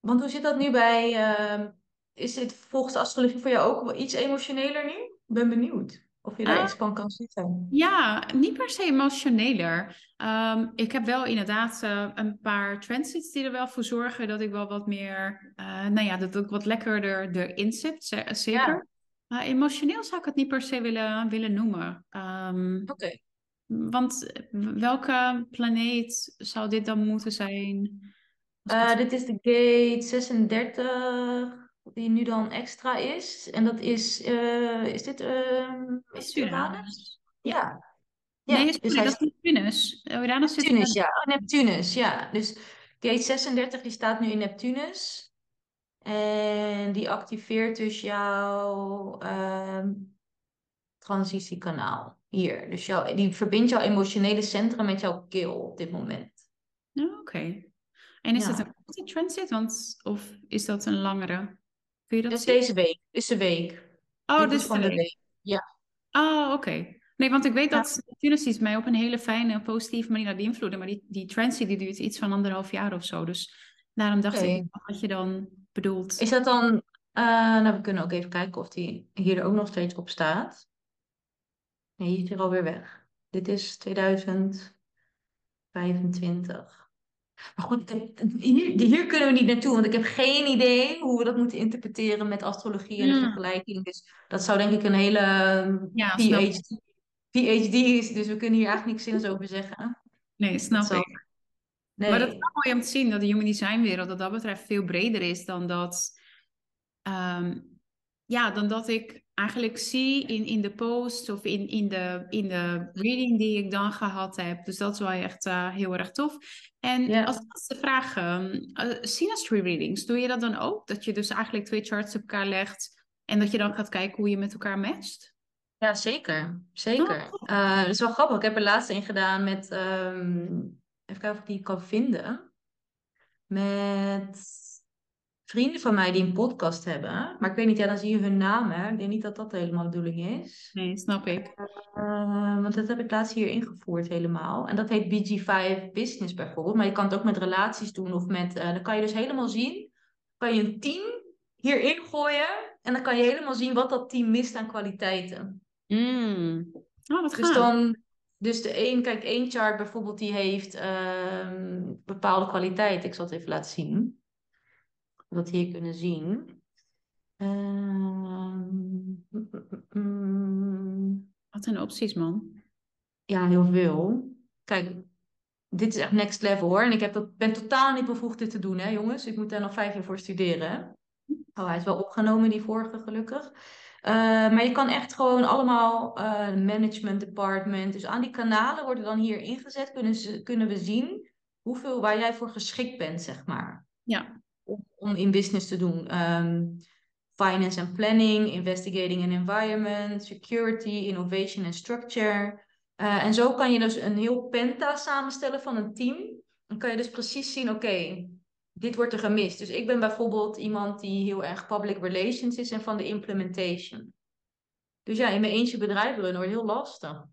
Want hoe zit dat nu bij... ehm, is dit volgens de astrologie voor jou ook wel iets emotioneler nu? Ik ben benieuwd of je daar Ah. iets van kan zitten. Ja, niet per se emotioneler. Ehm, ik heb wel inderdaad eh, een paar transits die er wel voor zorgen dat ik wel wat meer, eh, nou ja, dat ik wat lekkerder erin zit, ze- zeker. Maar emotioneel zou ik het niet per se willen, willen noemen. Ehm, Oké. want welke planeet zou dit dan moeten zijn? Eh, dit is de gate 36, die nu dan extra is. En dat is, eh, is dit ehm Is Uranus? Ja. Ja. Nee, dus hij dat is Neptunus. Eh, Uranus zit in Neptunus, ja. Oh, Neptunus, ja. Dus gate 36 die staat nu in Neptunus. En die activeert dus jouw ehm, transitiekanaal hier. Dus jouw, die verbindt jouw emotionele centrum met jouw keel op dit moment. Oh, Oké. En is Ja. het een korte transit? Want, of is dat een langere? Kun je dat Dus zien? deze week, dus de week. Oh, Dit is van de week. Ja. Oh, oké. Nee, want ik weet Ja. dat Neptunus iets mij op een hele fijne, positieve manier naar beïnvloeden. Maar die, die transit die duurt iets van anderhalf jaar of zo. Dus daarom dacht ik wat je dan bedoelt. Is dat dan... eh, nou, we kunnen ook even kijken of die hier ook nog steeds op staat. Nee, die is hier alweer weg. Dit is 2025. Maar goed, hier, hier kunnen we niet naartoe, want ik heb geen idee hoe we dat moeten interpreteren met astrologie en de Hmm. vergelijking. Dus dat zou denk ik een hele Ja, ik. PhD, PhD is, dus we kunnen hier eigenlijk niks zinnigs over zeggen. Nee, snap ik. Nee. Maar dat is wel mooi om te zien dat de human design wereld wat dat betreft veel breder is dan dat, ehm, ja, dan dat ik eigenlijk zie in, in de post of in, in, de, in de reading die ik dan gehad heb. Dus dat is wel echt eh, heel erg tof. En als laatste vraag, um, synastry readings, doe je dat dan ook? Dat je dus eigenlijk twee charts op elkaar legt en dat je dan gaat kijken hoe je met elkaar matcht? Ja, zeker. Zeker. Oh, Eh, dat is wel grappig. Ik heb er laatst een gedaan met... ehm, even kijken of ik die kan vinden. Met vrienden van mij die een podcast hebben. Maar ik weet niet, ja, dan zie je hun namen. Ik denk niet dat dat helemaal de bedoeling is. Nee, snap ik. Eh, want dat heb ik laatst hier ingevoerd helemaal. En dat heet BG5 Business bijvoorbeeld. Maar je kan het ook met relaties doen of met... eh, dan kan je dus helemaal zien... Kan je een team hierin gooien. En dan kan je helemaal zien wat dat team mist aan kwaliteiten. Mm. Oh, wat Dus gaaf. dan, dus de een, kijk, één chart bijvoorbeeld, die heeft ehm, bepaalde kwaliteit. Ik zal het even laten zien. Dat hier kunnen zien. Ehm, mm. Wat een opties, man. ja, heel veel. Kijk, dit is echt next level hoor. En ik heb dat, ben totaal niet bevoegd dit te doen, hè, jongens. Ik moet daar nog vijf jaar voor studeren. Oh, hij is wel opgenomen, die vorige, gelukkig. Eh, maar je kan echt gewoon allemaal eh, management department. Dus aan die kanalen worden dan hier ingezet. Kunnen, ze, kunnen we zien hoeveel waar jij voor geschikt bent, zeg maar. Ja. Om, om in business te doen. Ehm, finance and planning, investigating and environment, security, innovation and structure. Eh, en zo kan je dus een heel penta samenstellen van een team. Dan kan je dus precies zien, oké, dit wordt er gemist. Dus ik ben bijvoorbeeld iemand die heel erg public relations is en van de implementation. Dus ja, in mijn eentje bedrijf runnen wordt heel lastig.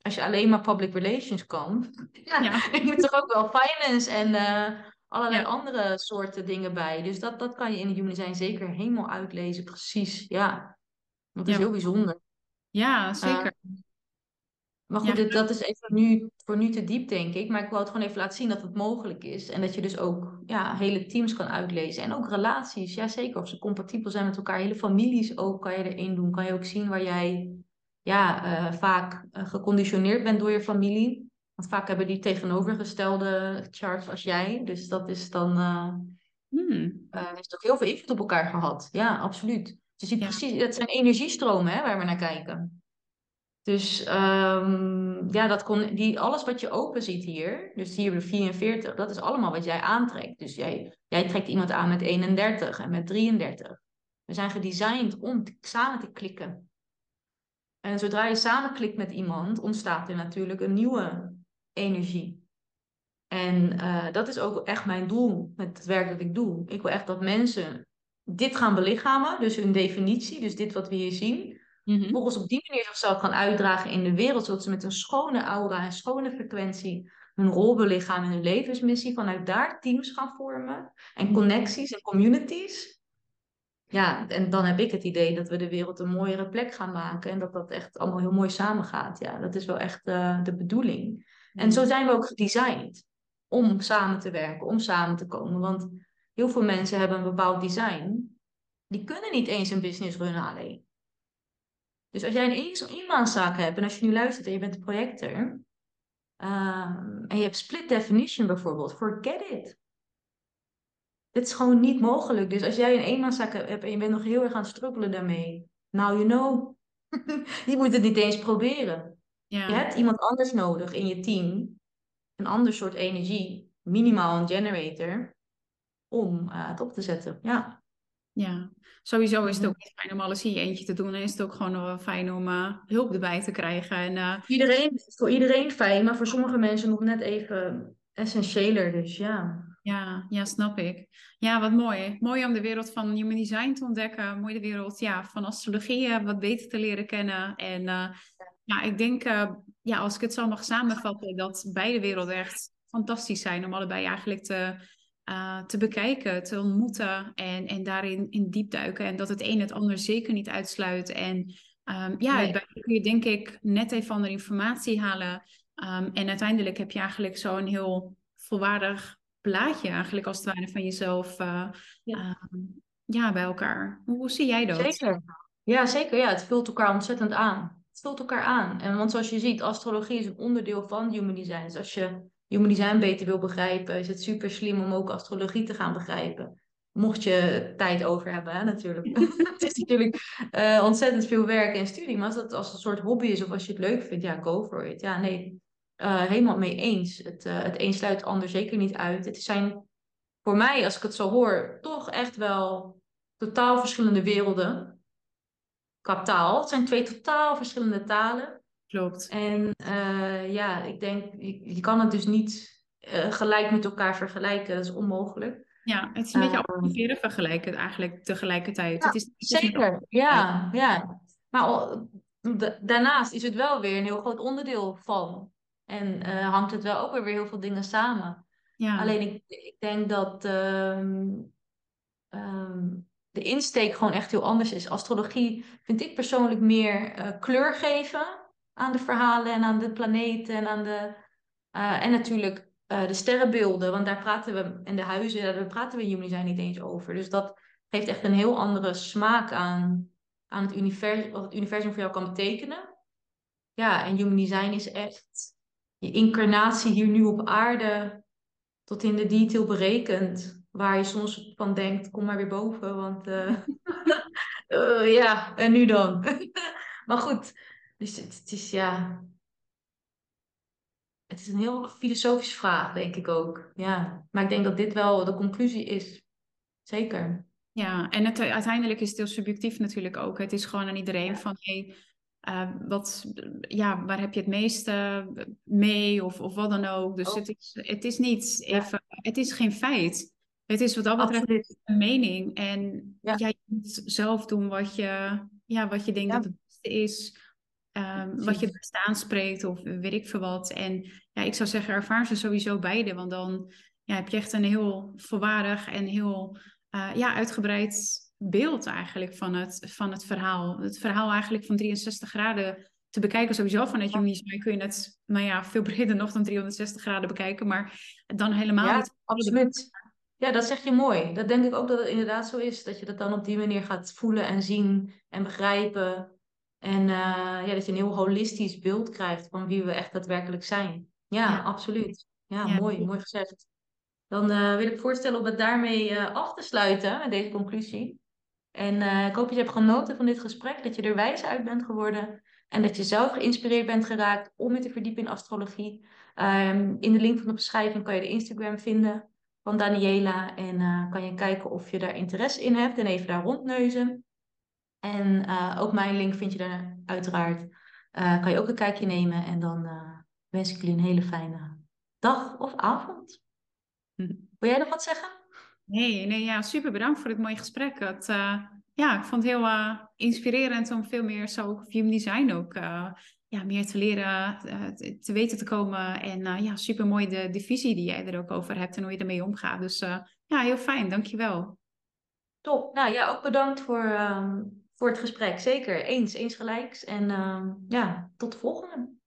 Als je alleen maar public relations kan. Ja, Ja. je moet toch ook wel finance en eh, allerlei Ja. andere soorten dingen bij. Dus dat, dat kan je in de Human Design zeker helemaal uitlezen. Precies, ja. Dat is heel bijzonder. Ja, zeker. Maar goed, Ja. dit, dat is even nu, voor nu te diep, denk ik. Maar ik wou het gewoon even laten zien dat het mogelijk is. En dat je dus ook ja, hele teams kan uitlezen. En ook relaties, ja zeker. Of ze compatibel zijn met elkaar. Hele families ook kan je erin doen. Kan je ook zien waar jij ja, eh, vaak eh, geconditioneerd bent door je familie. Want vaak hebben die tegenovergestelde charts als jij. Dus dat is dan... Hmm. eh, heeft ook heel veel invloed op elkaar gehad. Ja, absoluut. Dus je ziet Ja. precies, dat zijn energiestromen hè, waar we naar kijken. Dus ehm, ja, dat kon, die, alles wat je open ziet hier, dus hier de 44, dat is allemaal wat jij aantrekt. Dus jij, jij trekt iemand aan met 31 en met 33. We zijn gedesigned om samen te klikken. En zodra je samen klikt met iemand, ontstaat er natuurlijk een nieuwe energie. En uh, dat is ook echt mijn doel met het werk dat ik doe. Ik wil echt dat mensen dit gaan belichamen, dus hun definitie, dus dit wat we hier zien. Mhm. Volgens op die manier zichzelf gaan uitdragen in de wereld, zodat ze met een schone aura en schone frequentie hun rol belichamen en hun levensmissie, vanuit daar teams gaan vormen en Mhm. connecties en communities. Ja, en dan heb ik het idee dat we de wereld een mooiere plek gaan maken en dat dat echt allemaal heel mooi samengaat. Ja, dat is wel echt eh, de bedoeling. En zo zijn we ook gedesigned om samen te werken, om samen te komen. Want heel veel mensen hebben een bepaald design. Die kunnen niet eens een business runnen alleen. Dus als jij een eenmanszaak hebt en als je nu luistert en je bent een projector ehm, en je hebt split definition bijvoorbeeld, forget it. Dit is gewoon niet mogelijk. Dus als jij een eenmanszaak hebt en je bent nog heel erg aan het struggelen daarmee, now you know. je moet het niet eens proberen. Ja. Je hebt iemand anders nodig in je team, een ander soort energie, minimaal een generator, om uh, het op te zetten. Ja. Ja, sowieso is het ook niet fijn om alles in je eentje te doen. En is het ook gewoon wel fijn om uh, hulp erbij te krijgen. En, uh, iedereen, voor iedereen fijn, maar voor sommige mensen nog net even essentiëler. Dus ja. Ja, ja, snap ik. Ja, wat mooi. Mooi om de wereld van human design te ontdekken. Mooi de wereld ja, van astrologie wat beter te leren kennen. En ja, ik denk, ja, als ik het zo mag samenvatten, dat beide werelden echt fantastisch zijn om allebei eigenlijk te, uh, te bekijken, te ontmoeten en, en daarin in diep duiken. En dat het een het ander zeker niet uitsluit. En um, ja, nee. kun je denk ik net even andere informatie halen. Um, en uiteindelijk heb je eigenlijk zo'n heel volwaardig plaatje eigenlijk als het ware van jezelf uh, ja. Uh, ja, bij elkaar. Hoe, hoe zie jij dat? Zeker. Ja, zeker. Ja, het vult elkaar ontzettend aan. Het vult elkaar aan. En want zoals je ziet, astrologie is een onderdeel van human design. Dus als je human design beter wil begrijpen, is het super slim om ook astrologie te gaan begrijpen. Mocht je tijd over hebben, hè, natuurlijk. het is natuurlijk uh, ontzettend veel werk en studie. Maar als dat als een soort hobby is of als je het leuk vindt, ja, go for it. Ja, nee, uh, helemaal mee eens. Het, uh, het een sluit het ander zeker niet uit. Het zijn voor mij, als ik het zo hoor, toch echt wel totaal verschillende werelden. Qua taal. Het zijn twee totaal verschillende talen. Klopt. En uh, ja, ik denk, je, je, kan het dus niet uh, gelijk met elkaar vergelijken. Dat is onmogelijk. Ja, het is een beetje observeren vergelijken eigenlijk tegelijkertijd. Ja, het is, het is zeker, ja, ja. Maar daarnaast is het wel weer een heel groot onderdeel van. En uh, hangt het wel ook weer heel veel dingen samen. Ja. Alleen ik, ik denk dat um, um, de insteek gewoon echt heel anders is. Astrologie vind ik persoonlijk meer uh, kleur geven aan de verhalen en aan de planeten en aan de. Uh, en natuurlijk uh, de sterrenbeelden, want daar praten we, en de huizen, daar praten we in Design niet eens over. Dus dat geeft echt een heel andere smaak aan, aan het, universum, wat het universum voor jou kan betekenen. Ja, en Human Design is echt je incarnatie hier nu op aarde tot in de detail berekend. Waar je soms van denkt, kom maar weer boven, want uh, uh, ja, en nu dan? maar goed, dus het, het, is ja... Het is een heel filosofische vraag, denk ik ook. Ja, maar ik denk dat dit wel de conclusie is. Zeker. Ja, en het, uiteindelijk is het heel subjectief natuurlijk ook. Het is gewoon aan iedereen Ja. van, hey, uh, wat, ja, waar heb je het meeste mee of, of wat dan ook. Dus Oh. het, is, het is niet even, het is geen feit. Het is wat dat betreft Absoluut. een mening. En Ja. jij moet zelf doen wat je, ja, wat je denkt Ja. dat het beste is. Um, wat je het beste aanspreekt of weet ik veel wat. En ja, ik zou zeggen, ervaar ze sowieso beide. Want dan ja, heb je echt een heel volwaardig en heel uh, ja, uitgebreid beeld eigenlijk van het, van het verhaal. Het verhaal eigenlijk van 63 graden te bekijken. Sowieso vanuit Design kun je het nou ja, veel breder nog dan 360 graden bekijken. Maar dan helemaal Ja, niet. absoluut. Ja, dat zeg je mooi. Dat denk ik ook dat het inderdaad zo is. Dat je dat dan op die manier gaat voelen en zien en begrijpen. En uh, ja, dat je een heel holistisch beeld krijgt van wie we echt daadwerkelijk zijn. Ja, Ja. absoluut. Ja, Ja. mooi, mooi gezegd. Dan uh, wil ik voorstellen om het daarmee uh, af te sluiten, met deze conclusie. En ik hoop dat je hebt genoten van dit gesprek, dat je er wijs uit bent geworden. En dat je zelf geïnspireerd bent geraakt om je te verdiepen in astrologie. Um, in de link van de beschrijving kan je de Instagram vinden van Daniela. En uh, kan je kijken of je daar interesse in hebt en even daar rondneuzen. En uh, ook mijn link vind je daar uiteraard. Uh, kan je ook een kijkje nemen. En dan wens ik jullie een hele fijne dag of avond. Hm. Wil jij nog wat zeggen? Nee, nee ja, super bedankt voor dit mooie gesprek. Het, ja, ik vond het heel inspirerend om veel meer zo over human design ook ja, meer te leren, te, te, weten te komen. En ja, super mooi de, de visie die jij er ook over hebt en hoe je ermee omgaat. Dus ja, heel fijn, dankjewel. Top. Nou ja, ook bedankt voor, um, voor het gesprek. Zeker, eens, eens gelijks. En um, ja, tot de volgende.